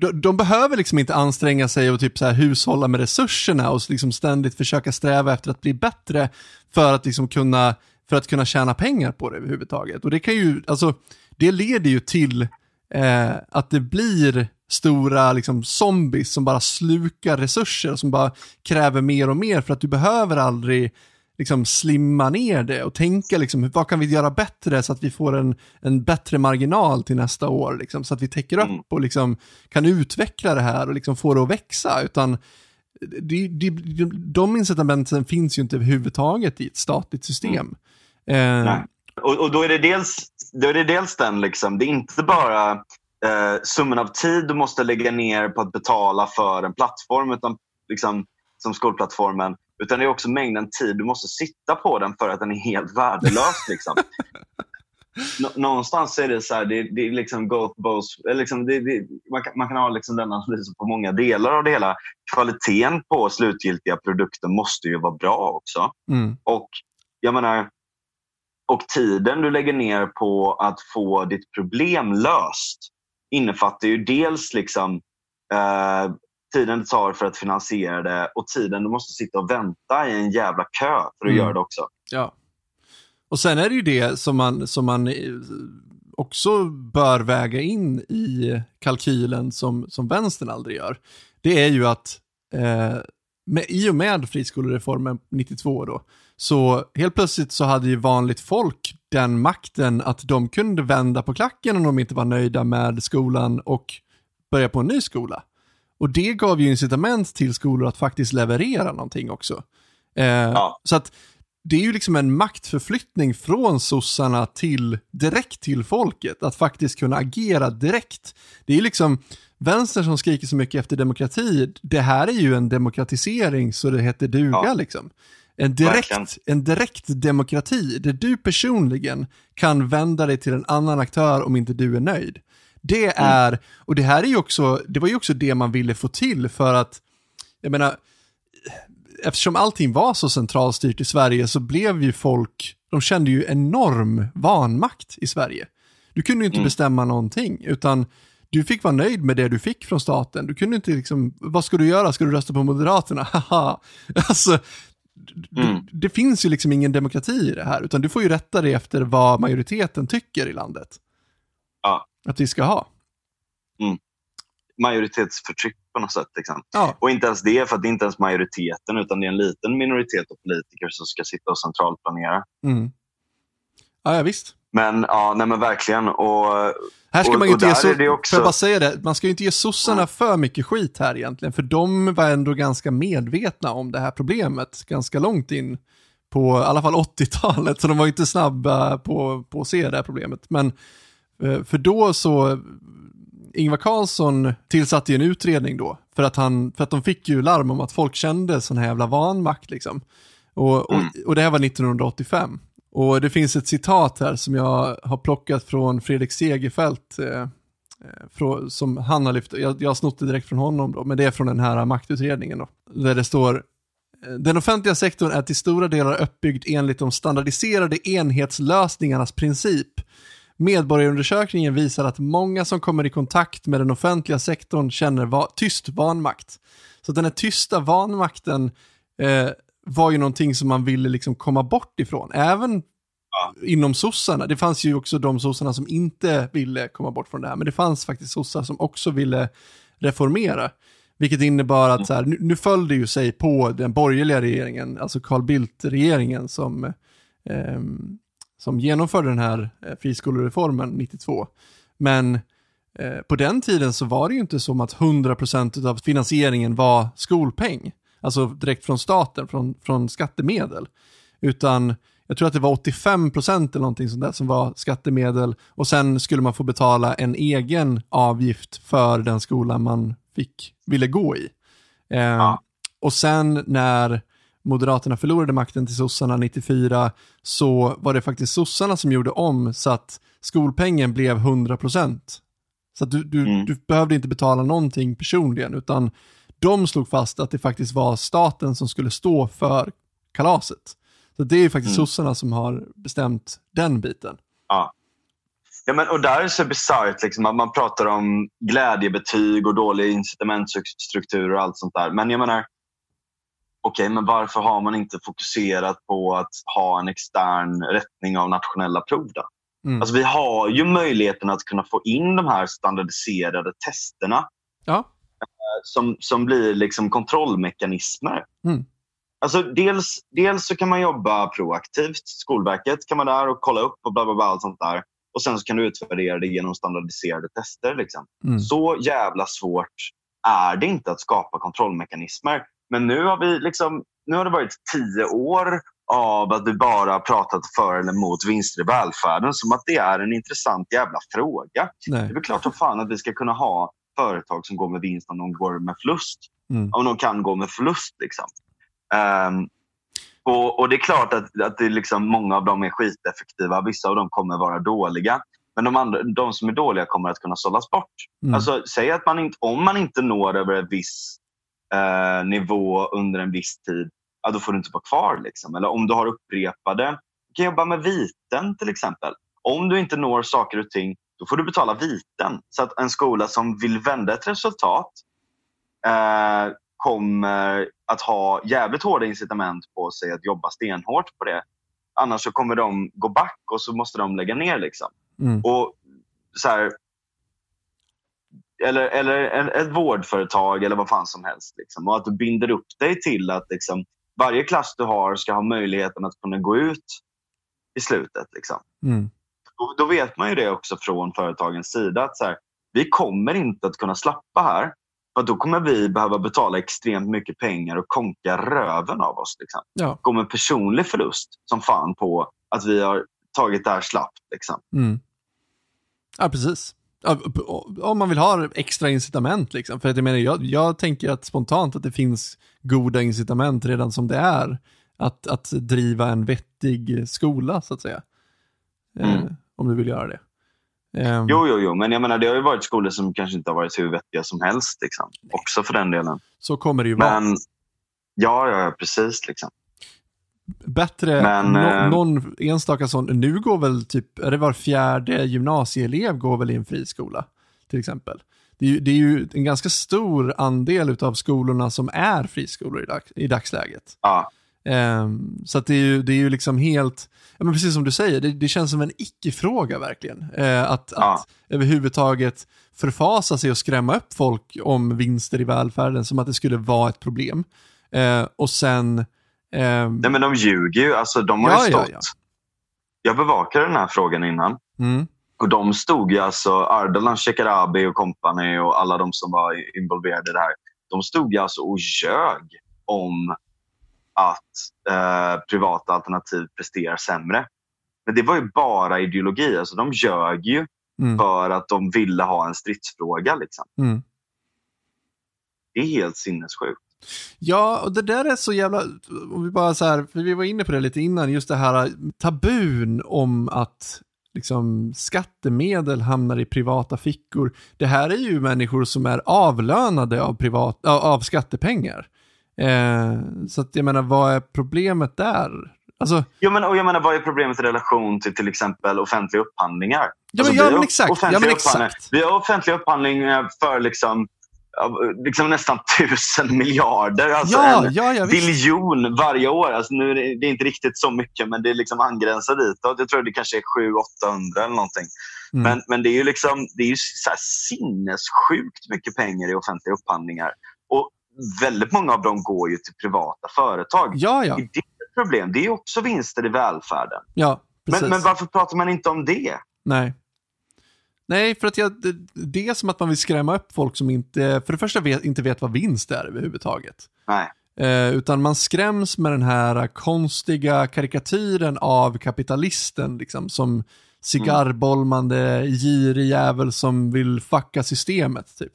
de, de behöver liksom inte anstränga sig och typ så här hushålla med resurserna och liksom ständigt försöka sträva efter att bli bättre för att liksom kunna, för att kunna tjäna pengar på det överhuvudtaget. Och det kan ju, alltså, det leder ju till eh, att det blir stora liksom, zombies som bara slukar resurser och som bara kräver mer och mer för att du behöver aldrig liksom slimma ner det och tänka liksom, vad kan vi göra bättre så att vi får en, en bättre marginal till nästa år, liksom, så att vi täcker upp Mm. och liksom kan utveckla det här och liksom få det att växa, utan de, de, de, incitamenten finns ju inte överhuvudtaget i ett statligt system. Eh, Nej. Och, och då, är det dels, då är det dels den, liksom, det är inte bara eh, summan av tid du måste lägga ner på att betala för en plattform utan, liksom, som skolplattformen. Utan det är också mängden tid du måste sitta på den för att den är helt värdelös. Liksom. någonstans är det så här, det, det är liksom both, both, liksom det, det, man, kan, man kan ha liksom den analysen på många delar av det hela. Kvaliteten på slutgiltiga produkter måste ju vara bra också. Mm. Och jag menar, och tiden du lägger ner på att få ditt problem löst innefattar ju dels liksom, eh, tiden det tar för att finansiera det och tiden du måste sitta och vänta i en jävla kö för att mm. göra det också. Ja. Och sen är det ju det som man, som man eh, också bör väga in i kalkylen som, som vänstern aldrig gör. Det är ju att eh, med, i och med friskolereformen 92 då, så helt plötsligt så hade ju vanligt folk den makten att de kunde vända på klacken om de inte var nöjda med skolan och börja på en ny skola. Och det gav ju incitament till skolor att faktiskt leverera någonting också. Eh, ja. Så att det är ju liksom en maktförflyttning från sossarna till direkt till folket, att faktiskt kunna agera direkt. Det är ju liksom vänstern som skriker så mycket efter demokrati, det här är ju en demokratisering så det heter duga ja. liksom. En direkt, en direkt demokrati där du personligen kan vända dig till en annan aktör om inte du är nöjd. Det mm. är, mm. och det här är ju också, det var ju också det man ville få till för att, jag menar, eftersom allting var så centralstyrt i Sverige så blev ju folk, de kände ju enorm vanmakt i Sverige. Du kunde ju inte mm. bestämma någonting, utan du fick vara nöjd med det du fick från staten. Du kunde inte liksom, vad ska du göra? Ska du rösta på Moderaterna? Haha. alltså, mm. det finns ju liksom ingen demokrati i det här, utan du får ju rätta dig efter vad majoriteten tycker i landet. Ja. Att vi ska ha. Mm. Majoritetsförtryck på något sätt. Liksom. Ja. Och inte ens det, för det är inte ens majoriteten, utan det är en liten minoritet av politiker som ska sitta och centralplanera. Mm. Ja, ja, visst. Men ja, nej men verkligen. Och, här ska och, man ju inte ge, so också... för bara säga det, man ska ju inte ge sossarna mm. för mycket skit här egentligen, för de var ändå ganska medvetna om det här problemet ganska långt in på i alla fall 80-talet, så de var inte snabba på, på att se det här problemet. Men eh, för då så Ingvar Carlsson tillsatte ju en utredning då, för att, han, för att de fick ju larm om att folk kände sån här jävla vanmakt liksom. Och, och, mm. och det här var 1985. Och det finns ett citat här som jag har plockat från Fredrik Segerfeldt, eh, eh som han har lyft, jag, jag har snott det direkt från honom då, men det är från den här maktutredningen då, där det står eh, den offentliga sektorn är till stora delar uppbyggd enligt de standardiserade enhetslösningarnas princip Medborgarundersökningen visar att många som kommer i kontakt med den offentliga sektorn känner va tyst vanmakt. Så den här tysta vanmakten eh, var ju någonting som man ville liksom komma bort ifrån, även ja. inom sossarna. Det fanns ju också de sossarna som inte ville komma bort från det här, men det fanns faktiskt sossar som också ville reformera. Vilket innebar att så här, nu, nu föll det ju sig på den borgerliga regeringen, alltså Carl Bildt-regeringen som eh, som genomförde den här eh, friskolereformen 92. Men eh, på den tiden så var det ju inte som att 100% av finansieringen var skolpeng. Alltså direkt från staten, från, från skattemedel. Utan jag tror att det var 85% eller någonting sånt där som var skattemedel och sen skulle man få betala en egen avgift för den skolan man fick, ville gå i. Eh, ja. Och sen när Moderaterna förlorade makten till sossarna 94 så var det faktiskt sossarna som gjorde om så att skolpengen blev 100%. Så att du, du, mm. du behövde inte betala någonting personligen utan de slog fast att det faktiskt var staten som skulle stå för kalaset. Så det är faktiskt mm. sossarna som har bestämt den biten. Ja. Ja, men, och där är det så bisarrt liksom, att man pratar om glädjebetyg och dålig incitamentstruktur och allt sånt där. Men jag menar, okej, okay, men varför har man inte fokuserat på att ha en extern rättning av nationella prov då? Mm. Alltså, vi har ju möjligheten att kunna få in de här standardiserade testerna ja. Eh, som, som blir liksom kontrollmekanismer. Mm. Alltså, dels, dels så kan man jobba proaktivt. Skolverket kan vara där och kolla upp och bla bla bla. Allt sånt där. Och sen så kan du utvärdera det genom standardiserade tester. Liksom. Mm. Så jävla svårt är det inte att skapa kontrollmekanismer. Men nu har, vi liksom, nu har det varit tio år av att vi bara har pratat för eller emot vinster i välfärden. Som att det är en intressant jävla fråga. Nej. Det är väl klart som fan att vi ska kunna ha företag som går med vinst om de går med förlust. Mm. Om de kan gå med förlust. Liksom. Ehm, och, och det är klart att, att det är liksom, många av dem är skiteffektiva. Vissa av dem kommer vara dåliga. Men de, andra, de som är dåliga kommer att kunna sållas bort. Mm. Alltså, säg att man inte, om man inte når över en viss eh, nivå under en viss tid, ja, då får du inte vara kvar. Liksom. Eller om du har upprepade, du kan jobba med viten till exempel. Om du inte når saker och ting, då får du betala viten. Så att en skola som vill vända ett resultat eh, kommer att ha jävligt hårda incitament på sig att jobba stenhårt på det. Annars så kommer de gå back och så måste de lägga ner. Liksom. Mm. Och så här, eller, eller ett vårdföretag eller vad fan som helst. Liksom. Och att du binder upp dig till att liksom, varje klass du har ska ha möjligheten att kunna gå ut i slutet. Liksom. Mm. Och då vet man ju det också från företagens sida. att så här, Vi kommer inte att kunna slappa här. För då kommer vi behöva betala extremt mycket pengar och konka röven av oss. Liksom. Ja. Gå med personlig förlust som fan på att vi har tagit det här slappt. Liksom. Mm. Ja, precis. Om man vill ha extra incitament liksom. För att jag menar, jag, jag tänker att spontant att det finns goda incitament redan som det är. Att, att driva en vettig skola, så att säga. Eh, Mm. Om du vill göra det. Ehm, Jo, jo, jo, men jag menar, det har ju varit skolor som kanske inte har varit hur vettiga som helst. Liksom. Också för den delen. Så kommer det ju vara. Men ja, ja, ja, precis. Liksom. Bättre, Men, nå- eh, någon enstaka sån, nu går väl typ, är det var fjärde gymnasieelev går väl i en friskola, till exempel. Det är, ju, det är ju en ganska stor andel av skolorna som är friskolor i, dag, i dagsläget. Ja, Ehm, så det är ju, det är ju liksom helt, ja men precis som du säger, det, det känns som en icke-fråga verkligen. Eh, att, Ja. att överhuvudtaget förfasa sig och skrämma upp folk om vinster i välfärden som att det skulle vara ett problem. Eh, och sen... ehm, Nej, men de ljuger ju. Alltså, de har Ja, ju stått. ja. Jag bevakade den här frågan innan. mm, Och de stod ju alltså, Ardalan Shekarabi och company och alla de som var involverade i det här. De stod ju alltså och ljög om att eh, privata alternativ presterar sämre. Men det var ju bara ideologi. Alltså, de ljög ju mm, för att de ville ha en stridsfråga. Liksom. mm. Det är helt sinnessjukt. Ja, och det där är så jävla, om vi bara så här, för vi var inne på det lite innan, just det här tabun om att liksom skattemedel hamnar i privata fickor. Det här är ju människor som är avlönade av, privat, av skattepengar. Eh, så att jag menar, vad är problemet där? Alltså, Ja, men, och jag menar, vad är problemet i relation till till exempel offentliga upphandlingar? ja men, Alltså, ja, men exakt, offentliga ja men exakt. Vi har offentliga upphandlingar för liksom, liksom nästan tusen miljarder. Alltså Ja, en ja, ja, biljon varje år. Alltså nu är det, det är inte riktigt så mycket, men det är liksom angränsar ditåt. Jag tror det kanske är 700-800 eller någonting. Mm. Men, men det är ju liksom, det är ju så sinnessjukt mycket pengar i offentliga upphandlingar. Väldigt många av dem går ju till privata företag. Ja, ja, Det är ett problem. Det är också vinster i välfärden. ja, precis. Men, men varför pratar man inte om det? Nej. Nej, för att jag, det, är som att man vill skrämma upp folk som inte, för det första vet, inte vet vad vinst är överhuvudtaget. Nej. Eh, utan man skräms med den här konstiga karikatyren av kapitalisten, liksom, som cigarrbolmande, girig jävel som vill fucka systemet. Typ.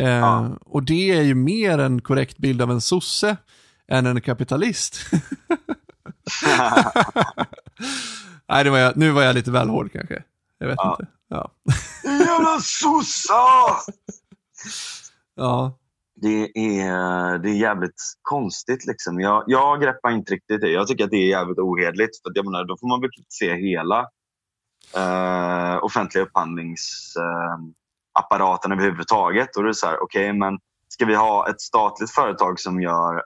Eh, Ja. Och det är ju mer en korrekt bild av en sosse än en kapitalist. Nej, det var jag, nu var jag lite väl hård kanske. Jag vet Ja. inte. Ja. Jävla sossar! ja. Det är, det är jävligt konstigt. Liksom. Jag, jag greppar inte riktigt det. Jag tycker att det är jävligt ohederligt. För jag menar, då får man väl kritisera hela eh, offentliga upphandlingsapparaten eh, apparaten överhuvudtaget. Och det är så här, okej, men ska vi ha ett statligt företag som gör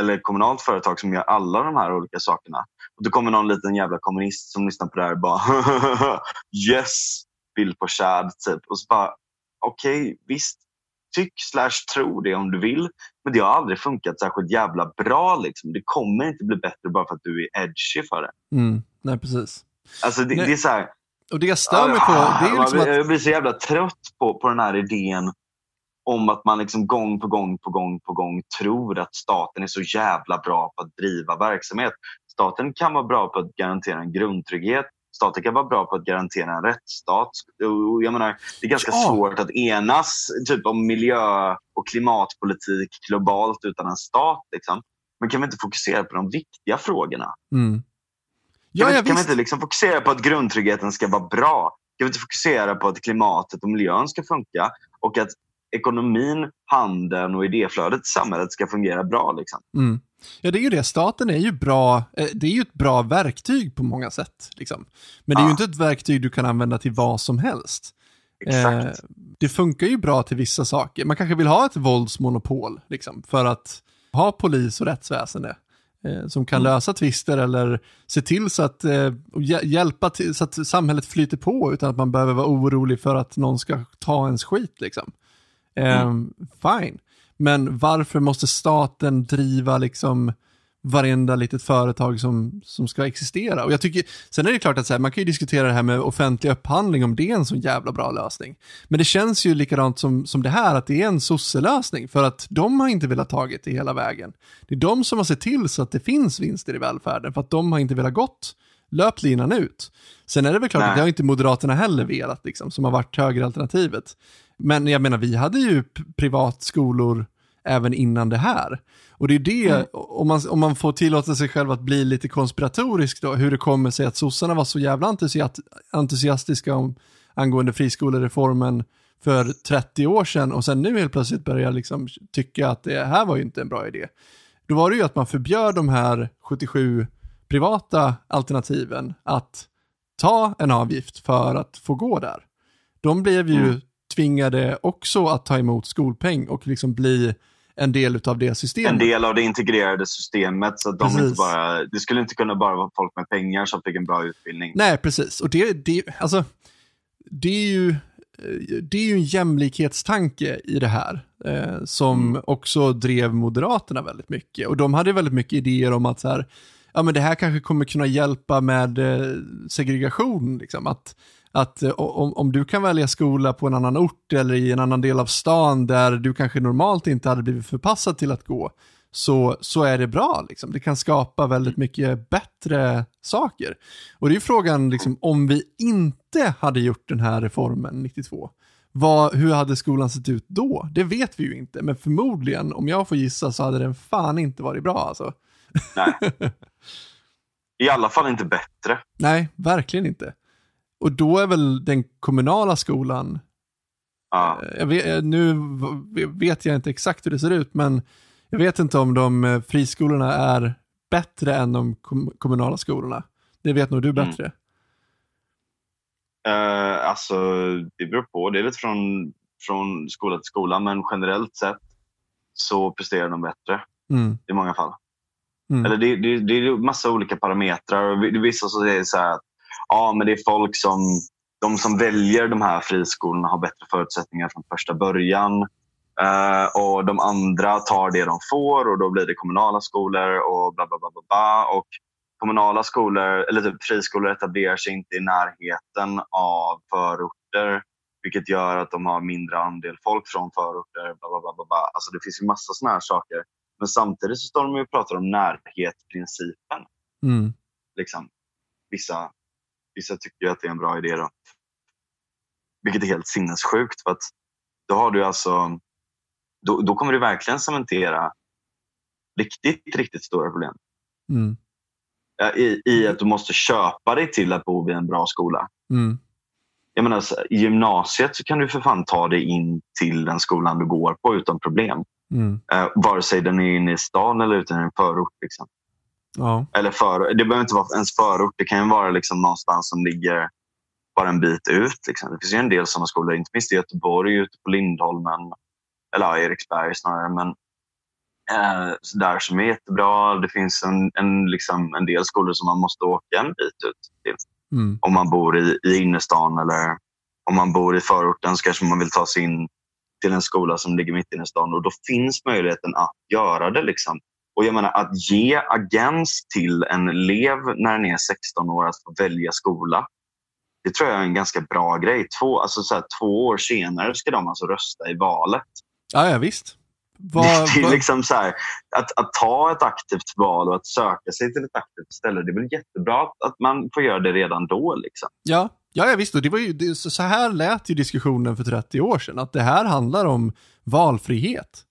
eller ett kommunalt företag som gör alla de här olika sakerna. Och Då kommer någon liten jävla kommunist som lyssnar på det här och bara yes, bild på Chad typ. Och så bara okej, visst, tyck slash tro det om du vill. Men det har aldrig funkat särskilt jävla bra. Liksom. Det kommer inte bli bättre bara för att du är edgy för det. Mm. Nej, precis. Alltså det, det är så här, Och det jag stör mig på, det är liksom att... Jag blir så jävla trött på, på den här idén om att man liksom gång på gång på gång på gång tror att staten är så jävla bra på att driva verksamhet. Staten kan vara bra på att garantera en grundtrygghet. Staten kan vara bra på att garantera en rättsstat. Jag menar, det är ganska Ja. svårt att enas typ, om miljö och klimatpolitik globalt utan en stat. Liksom. Men kan vi inte fokusera på de viktiga frågorna? Mm. Kan, Ja, vi, ja, kan vi inte liksom fokusera på att grundtryggheten ska vara bra? Kan vi inte fokusera på att klimatet och miljön ska funka? Och att ekonomin, handeln och idéflödet i samhället ska fungera bra? Liksom. Mm. Ja, det är ju det. Staten är ju bra, eh, det är ju ett bra verktyg på många sätt. Liksom. Men det är ju Ja. inte ett verktyg du kan använda till vad som helst. Eh, det funkar ju bra till vissa saker. Man kanske vill ha ett våldsmonopol liksom, för att ha polis och rättsväsende eh, som kan Mm. lösa tvister eller se till så att, eh, hjälpa till så att samhället flyter på utan att man behöver vara orolig för att någon ska ta ens skit. Liksom. Eh, Fine. Men varför måste staten driva liksom varenda litet företag som, som ska existera. Och jag tycker, sen är det klart att så här, man kan ju diskutera det här med offentlig upphandling, om det är en så jävla bra lösning. Men det känns ju likadant som, som det här, att det är en sosselösning, för att de har inte velat tagit det hela vägen. Det är de som har sett till så att det finns vinster i välfärden, för att de har inte velat gått löpt linan ut. Sen är det väl klart Nej. att det har inte Moderaterna heller velat, liksom, som har varit högeralternativet. Men jag menar, vi hade ju privatskolor även innan det här. Och det är det, Mm. om, man, om man får tillåta sig själv att bli lite konspiratorisk då, hur det kommer sig att sossarna var så jävla entusiastiska om, angående friskolereformen för 30 år sedan och sen nu helt plötsligt börjar liksom tycka att det här var ju inte en bra idé. Då var det ju att man förbjöd de här 77 privata alternativen att ta en avgift för att få gå där. De blev ju Mm. tvingade också att ta emot skolpeng och liksom bli en del av det systemet. En del av det integrerade systemet. Så att de Precis. inte bara, det skulle inte kunna bara vara folk med pengar som fick en bra utbildning. Nej, precis. Och det, det, alltså, det är ju det är ju en jämlikhetstanke i det här eh, som Mm. också drev Moderaterna väldigt mycket. Och de hade väldigt mycket idéer om att så här, ja men det här kanske kommer kunna hjälpa med eh, segregation. Liksom. Att, att eh, om, om du kan välja skola på en annan ort eller i en annan del av stan där du kanske normalt inte hade blivit förpassad till att gå, så, så är det bra. Liksom. Det kan skapa väldigt mycket bättre saker. Och det är ju frågan, liksom, om vi inte hade gjort den här reformen 92, vad, hur hade skolan sett ut då? Det vet vi ju inte, men förmodligen, om jag får gissa, så hade den fan inte varit bra alltså. Nej. I alla fall inte bättre. Nej, verkligen inte. Och då är väl den kommunala skolan, jag vet, nu vet jag inte exakt hur det ser ut, men jag vet inte om de eh, friskolorna är bättre än de kom- kommunala skolorna. Det vet nog du Mm. bättre. Eh, alltså, det beror på. Det är lite från, från skola till skola. Men generellt sett så presterar de bättre Mm. i många fall. Mm. Eller det, det, det är massa olika parametrar. Vissa som säger så här att ja, men det är folk som de som väljer de här friskolorna har bättre förutsättningar från första början. Eh, och De andra tar det de får och då blir det kommunala skolor och bla bla bla. bla, bla. Och kommunala skolor, eller typ friskolor etablerar sig inte i närheten av förorter vilket gör att de har mindre andel folk från förorter. Bla bla bla, bla, bla. Alltså det finns ju massa såna här saker. Men samtidigt så står de ju och pratar om närhetsprincipen. Mm. Liksom. Vissa, vissa tycker att det är en bra idé. Då. Vilket är helt sinnessjukt. För att då, har du alltså, då, då kommer du verkligen cementera riktigt, riktigt stora problem. Mm. I, I att du måste köpa dig till att bo vid en bra skola. Mm. Jag menar, så- I gymnasiet så kan du för fan ta dig in till den skolan du går på utan problem. Mm. Eh, vare sig den är inne i stan eller ute i en förort. Liksom. Ja. Eller för, det behöver inte vara ens förort. Det kan ju vara liksom någonstans som ligger bara en bit ut. Liksom. Det finns ju en del sådana skolor, inte minst i Göteborg, ute på Lindholmen. Eller ja, Eriksberg snarare. Men, eh, där som är jättebra. Det finns en, en, liksom, en del skolor som man måste åka en bit ut till. Mm. Om man bor i, i innerstan eller om man bor i förorten så kanske man vill ta sig in till en skola som ligger mitt inne i stan. Och då finns möjligheten att göra det. Liksom. Och jag menar att ge agens till en elev när den är 16 år att få välja skola. Det tror jag är en ganska bra grej. Två, alltså så här, två år senare ska de alltså rösta i valet. Ja, ja visst. Vad, det är liksom så här, att, att ta ett aktivt val och att söka sig till ett aktivt ställe, det är väl jättebra att man får göra det redan då. Liksom. Ja, ja, ja visst. Och det var ju, det, så här lät ju diskussionen för 30 år sedan, att det här handlar om valfrihet.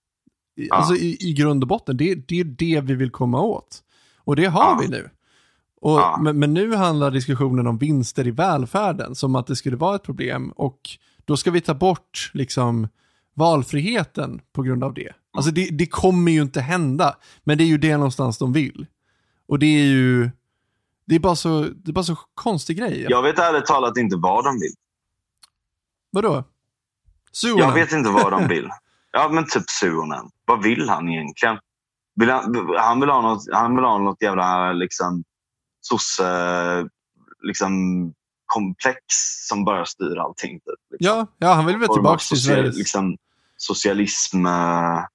Ja. Alltså i, i grund och botten, det, det är det vi vill komma åt. Och det har ja. vi nu. Och, ja. men, men, nu handlar diskussionen om vinster i välfärden, som att det skulle vara ett problem. Och då ska vi ta bort liksom valfriheten på grund av det. Alltså det, det kommer ju inte hända, men det är ju det någonstans de vill. Och det är ju, det är bara så, det är bara så konstig grej. Jag vet ärligt talat inte vad de vill. Vadå? Suonen? Jag vet inte vad de vill. Ja, men typ Suonen. Vad vill han egentligen? Vill han, han, vill ha något, han vill ha något jävla liksom, sosse, liksom, komplex som bara styr allting. Typ, liksom. ja, ja, han vill väl tillbaka till Sverige. Liksom, socialism. Eh,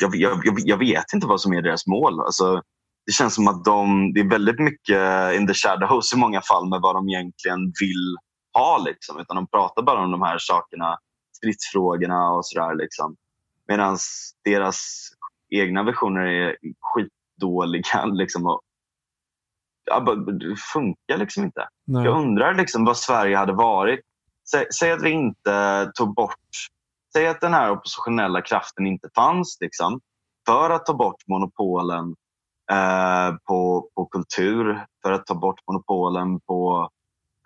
jag, jag, jag, jag, vet inte vad som är deras mål. Alltså, det känns som att de, det är väldigt mycket in the shadows i många fall med vad de egentligen vill ha. Liksom. Utan de pratar bara om de här sakerna, stridsfrågorna och sådär. Liksom. Medan deras egna versioner är skitdåliga. Liksom, och, ja, det funkar liksom inte. Nej. Jag undrar liksom vad Sverige hade varit. Säg, säg, att vi inte tog bort... Säg att den här oppositionella kraften inte fanns liksom, för att ta bort monopolen eh, på, på kultur, för att ta bort monopolen på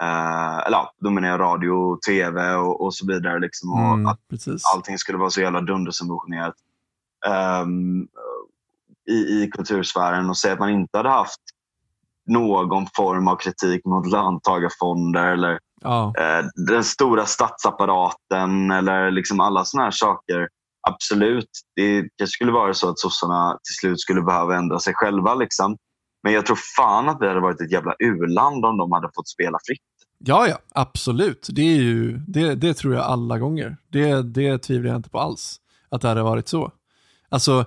eh, eller ja, då menar jag radio, tv och, och så vidare. Liksom, och mm, att precis. allting skulle vara så jävla dundersubventionerat um, i, i kultursfären och säga att man inte hade haft någon form av kritik mot löntagarfonder eller ja. eh, den stora statsapparaten eller liksom alla såna här saker. Absolut, det kanske skulle vara så att sossarna till slut skulle behöva ändra sig själva. Liksom. Men jag tror fan att vi hade varit ett jävla u-land om de hade fått spela fritt. Ja, ja, absolut. Det, är ju, det, det tror jag alla gånger. Det, det tvivlar jag inte på alls, att det hade varit så. Alltså,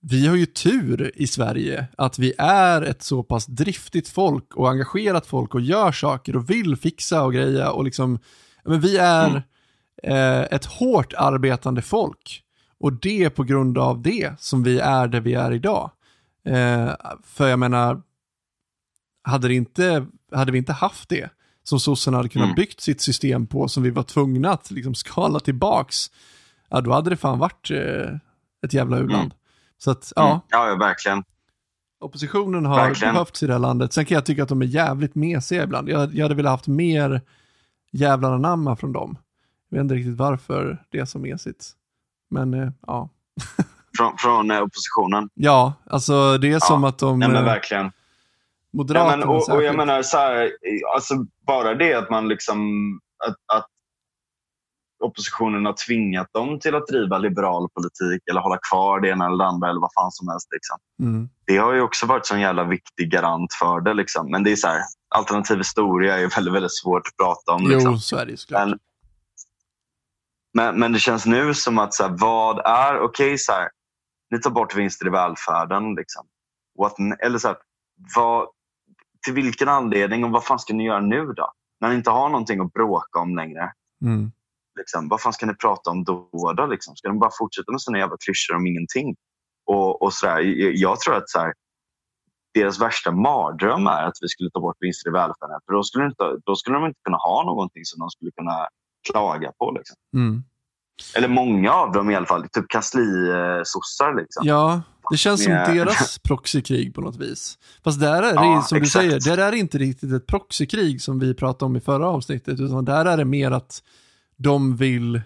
vi har ju tur i Sverige att vi är ett så pass driftigt folk och engagerat folk och gör saker och vill fixa och greja och liksom, men vi är mm. eh, ett hårt arbetande folk och det är på grund av det som vi är där vi är idag. Eh, för jag menar, hade, det inte, hade vi inte haft det som sossarna hade kunnat mm. byggt sitt system på som vi var tvungna att liksom skala tillbaks, ja då hade det fan varit eh, ett jävla u-land. Mm. Så att, ja. Mm. Ja, verkligen. Oppositionen har verkligen. behövts i det här landet. Sen kan jag tycka att de är jävligt mesiga ibland. Jag, jag hade velat haft mer jävlar anamma från dem. Jag vet inte riktigt varför det är så mesigt. Men eh, ja. från, från eh, oppositionen? Ja, alltså det är ja. som att de... Nej, men eh, verkligen. Moderaterna ja, men, och, och jag menar så här, alltså bara det att man liksom, att, att oppositionen har tvingat dem till att driva liberal politik eller hålla kvar det ena eller det andra eller vad fan som helst. Liksom. Mm. Det har ju också varit en jävla viktig garant för det. Liksom. Men det är så här, alternativ historia är väldigt, väldigt svårt att prata om. Liksom. Jo, så är det såklart. Men, men, men, det känns nu som att så här, vad är, okej okay, ni tar bort vinster i välfärden. Liksom. What, eller så här, vad, till vilken anledning och vad fan ska ni göra nu då? När ni inte har någonting att bråka om längre. Mm. Liksom, vad fan ska ni prata om då? då liksom? Ska de bara fortsätta med sina jävla klyschor om ingenting? Och, och sådär. Jag tror att så här, deras värsta mardröm är att vi skulle ta bort vinster i välfärden. För då skulle, inte, då skulle de inte kunna ha någonting som de skulle kunna klaga på. Liksom. Mm. Eller många av dem i alla fall. Typ kanslisossar. Liksom. Ja, det känns som deras proxykrig på något vis. Fast där är det, ja, som exakt. du säger, där är det inte riktigt ett proxykrig som vi pratade om i förra avsnittet. Utan där är det mer att de vill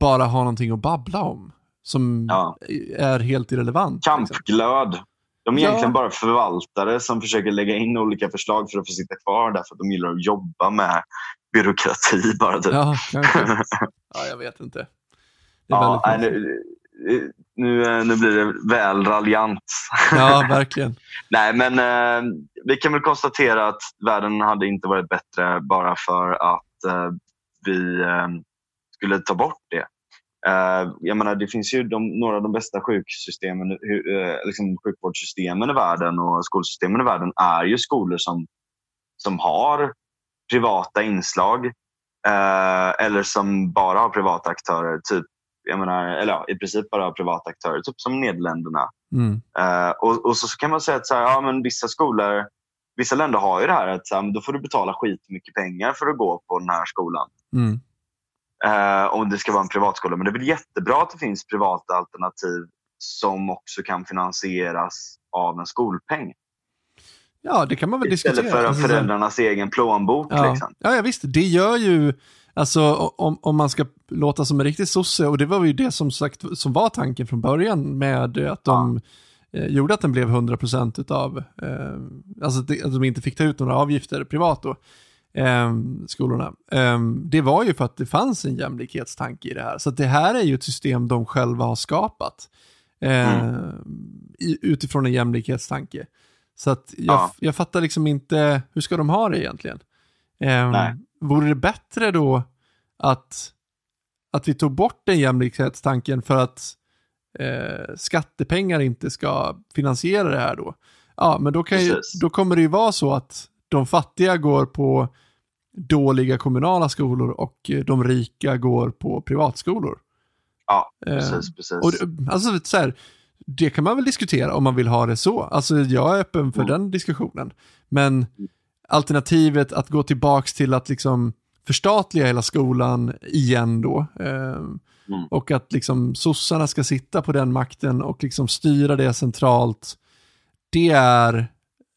bara ha någonting att babbla om. Som ja. är helt irrelevant. Liksom. Kampglöd. De är ja. egentligen bara förvaltare som försöker lägga in olika förslag för att få sitta kvar därför att de gillar att jobba med byråkrati bara. Typ. Ja, ja, jag vet inte. ja, nej, nu, nu, nu blir det väl raljant. Ja, verkligen. nej, men eh, vi kan väl konstatera att världen hade inte varit bättre bara för att eh, vi eh, skulle ta bort det. Uh, jag menar, det finns ju de, några av de bästa sjuksystemen, uh, liksom sjukvårdssystemen i världen och skolsystemen i världen är ju skolor som, som har privata inslag uh, eller som bara har privata aktörer. Typ, Jag menar, eller ja, i princip bara privata aktörer, typ som Nederländerna. Mm. Eh, och, och så, så kan man säga att så här, ja, men vissa skolor, vissa länder har ju det här att så här, men då får du betala skitmycket pengar för att gå på den här skolan. Mm. Eh, om det ska vara en privatskola. Men det är väl jättebra att det finns privata alternativ som också kan finansieras av en skolpeng. Ja, det kan man väl Istället diskutera. för Alltså, så- föräldrarnas egen plånbok. Ja. Liksom. Ja, ja, visst. Det gör ju, alltså om, om man ska låta som en riktig sosse, och det var ju det som sagt som var tanken från början med att de eh, gjorde att den blev 100% utav, eh, alltså att, de inte fick ta ut några avgifter privat då, eh, skolorna. Eh, det var ju för att det fanns en jämlikhetstanke i det här. Så det här är ju ett system de själva har skapat. Eh, i, utifrån en jämlikhetstanke. Så att jag, Ja. jag fattar liksom inte, hur ska de ha det egentligen? Eh, Nej. vore det bättre då att, att vi tog bort den jämlikhetstanken för att eh, skattepengar inte ska finansiera det här då? Ja, men då, kan ju, då kommer det ju vara så att de fattiga går på dåliga kommunala skolor och eh, de rika går på privatskolor. Ja, Eh, precis. precis. och alltså, så här, det kan man väl diskutera om man vill ha det så. Alltså, jag är öppen för Mm. den diskussionen. Men alternativet att gå tillbaks till att liksom förstatliga hela skolan igen då. Eh, Mm. Och att liksom sossarna ska sitta på den makten och liksom styra det centralt. Det är,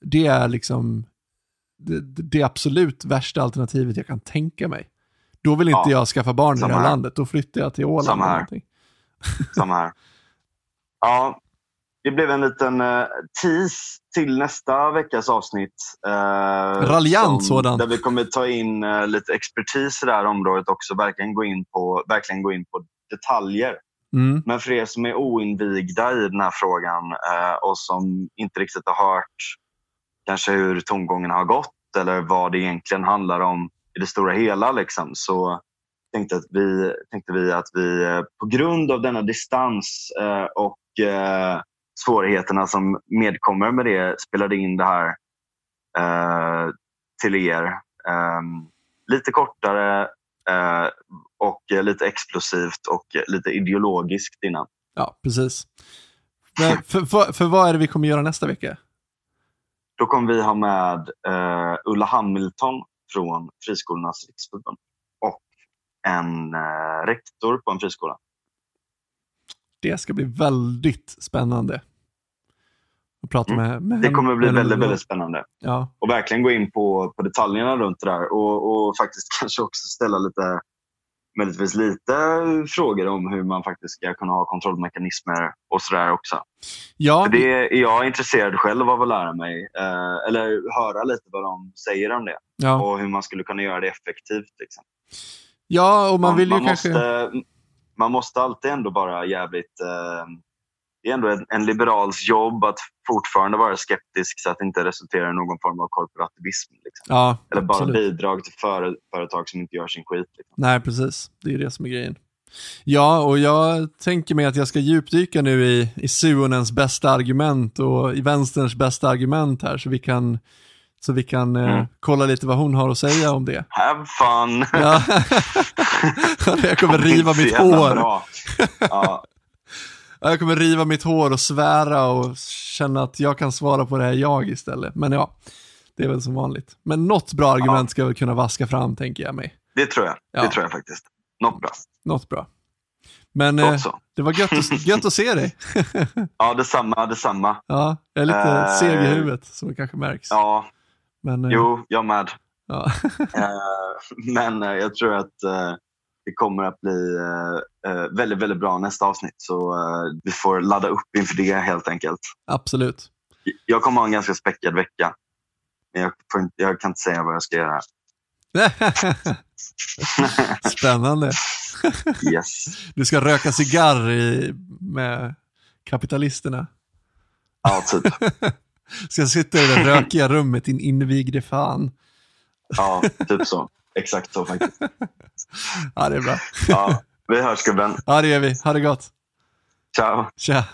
det är liksom det, det absolut värsta alternativet jag kan tänka mig. Då vill inte Ja, jag skaffa barn i det här här. landet. Då flyttar jag till Åland. Samma här. Samma här. Ja, det blev en liten uh, tease till nästa veckas avsnitt. eh, Raljant sådan. Där vi kommer ta in eh, lite expertis i det här området också. Verkligen gå in på, verkligen gå in på detaljer. Mm. Men för er som är oinvigda i den här frågan eh, och som inte riktigt har hört kanske hur tongången har gått eller vad det egentligen handlar om i det stora hela liksom, så tänkte, att vi, tänkte vi att vi eh, på grund av denna distans eh, och eh, svårigheterna som medkommer med det spelade in det här till er. Eh, lite kortare och lite explosivt och lite ideologiskt innan. Ja, precis. För, för, för vad är det vi kommer göra nästa vecka? Då kommer vi ha med Ulla Hamilton från Friskolornas riksförbund en eh, rektor på en friskola. Det ska bli väldigt spännande. Att prata Mm. med, med Det kommer bli väldigt, väldigt spännande. Ja, Och verkligen gå in på, på detaljerna runt det där och, och faktiskt kanske också ställa lite, möjligtvis lite frågor om hur man faktiskt ska kunna ha kontrollmekanismer och sådär också. ja, För det är jag intresserad själv av att lära mig, eh, eller höra lite vad de säger om det ja. och hur man skulle kunna göra det effektivt. Liksom. Ja, och man vill ju kanske... måste, man måste alltid ändå vara jävligt... Eh, det är ändå en, en liberals jobb att fortfarande vara skeptisk så att det inte resulterar i någon form av korporativism. Liksom. Ja, Eller bara absolut. bidrag till före, företag som inte gör sin skit. Liksom. Nej, precis. Det är det som är grejen. Ja, och jag tänker mig att jag ska djupdyka nu i, i Suonens bästa argument och i vänsterns bästa argument här, så vi kan, så vi kan eh, Mm. kolla lite vad hon har att säga om det. Have fun! Ja. jag kommer riva mitt hår. Ja, Ja, Jag kommer riva mitt hår och svära och känna att jag kan svara på det här jag istället. Men ja, det är väl som vanligt. Men något bra argument ska jag väl kunna vaska fram, tänker jag mig. det tror jag. Ja. Det tror jag faktiskt. Något bra. Något bra. Men eh, det var gött att, gött att se dig. Ja, detsamma, detsamma. Ja, jag är lite Eh, seg i huvudet, som kanske märks. Ja, Men, eh, jo, jag med. Ja. Eh, Men eh, jag tror att det kommer att bli väldigt, väldigt bra nästa avsnitt. Så vi får ladda upp inför det helt enkelt. Absolut. Jag kommer ha en ganska späckad vecka. Men jag, jag kan inte säga vad jag ska göra. Spännande. Yes. Du ska röka cigarr i, med kapitalisterna. Ja, typ. Ska sitta i det rökiga rummet, din invigde fan. Ja, typ så. Exakt så faktiskt. Ja, det är bra. Ja, vi hörs gubben. Ja, det gör vi. Ha det gott. Ciao. Tja.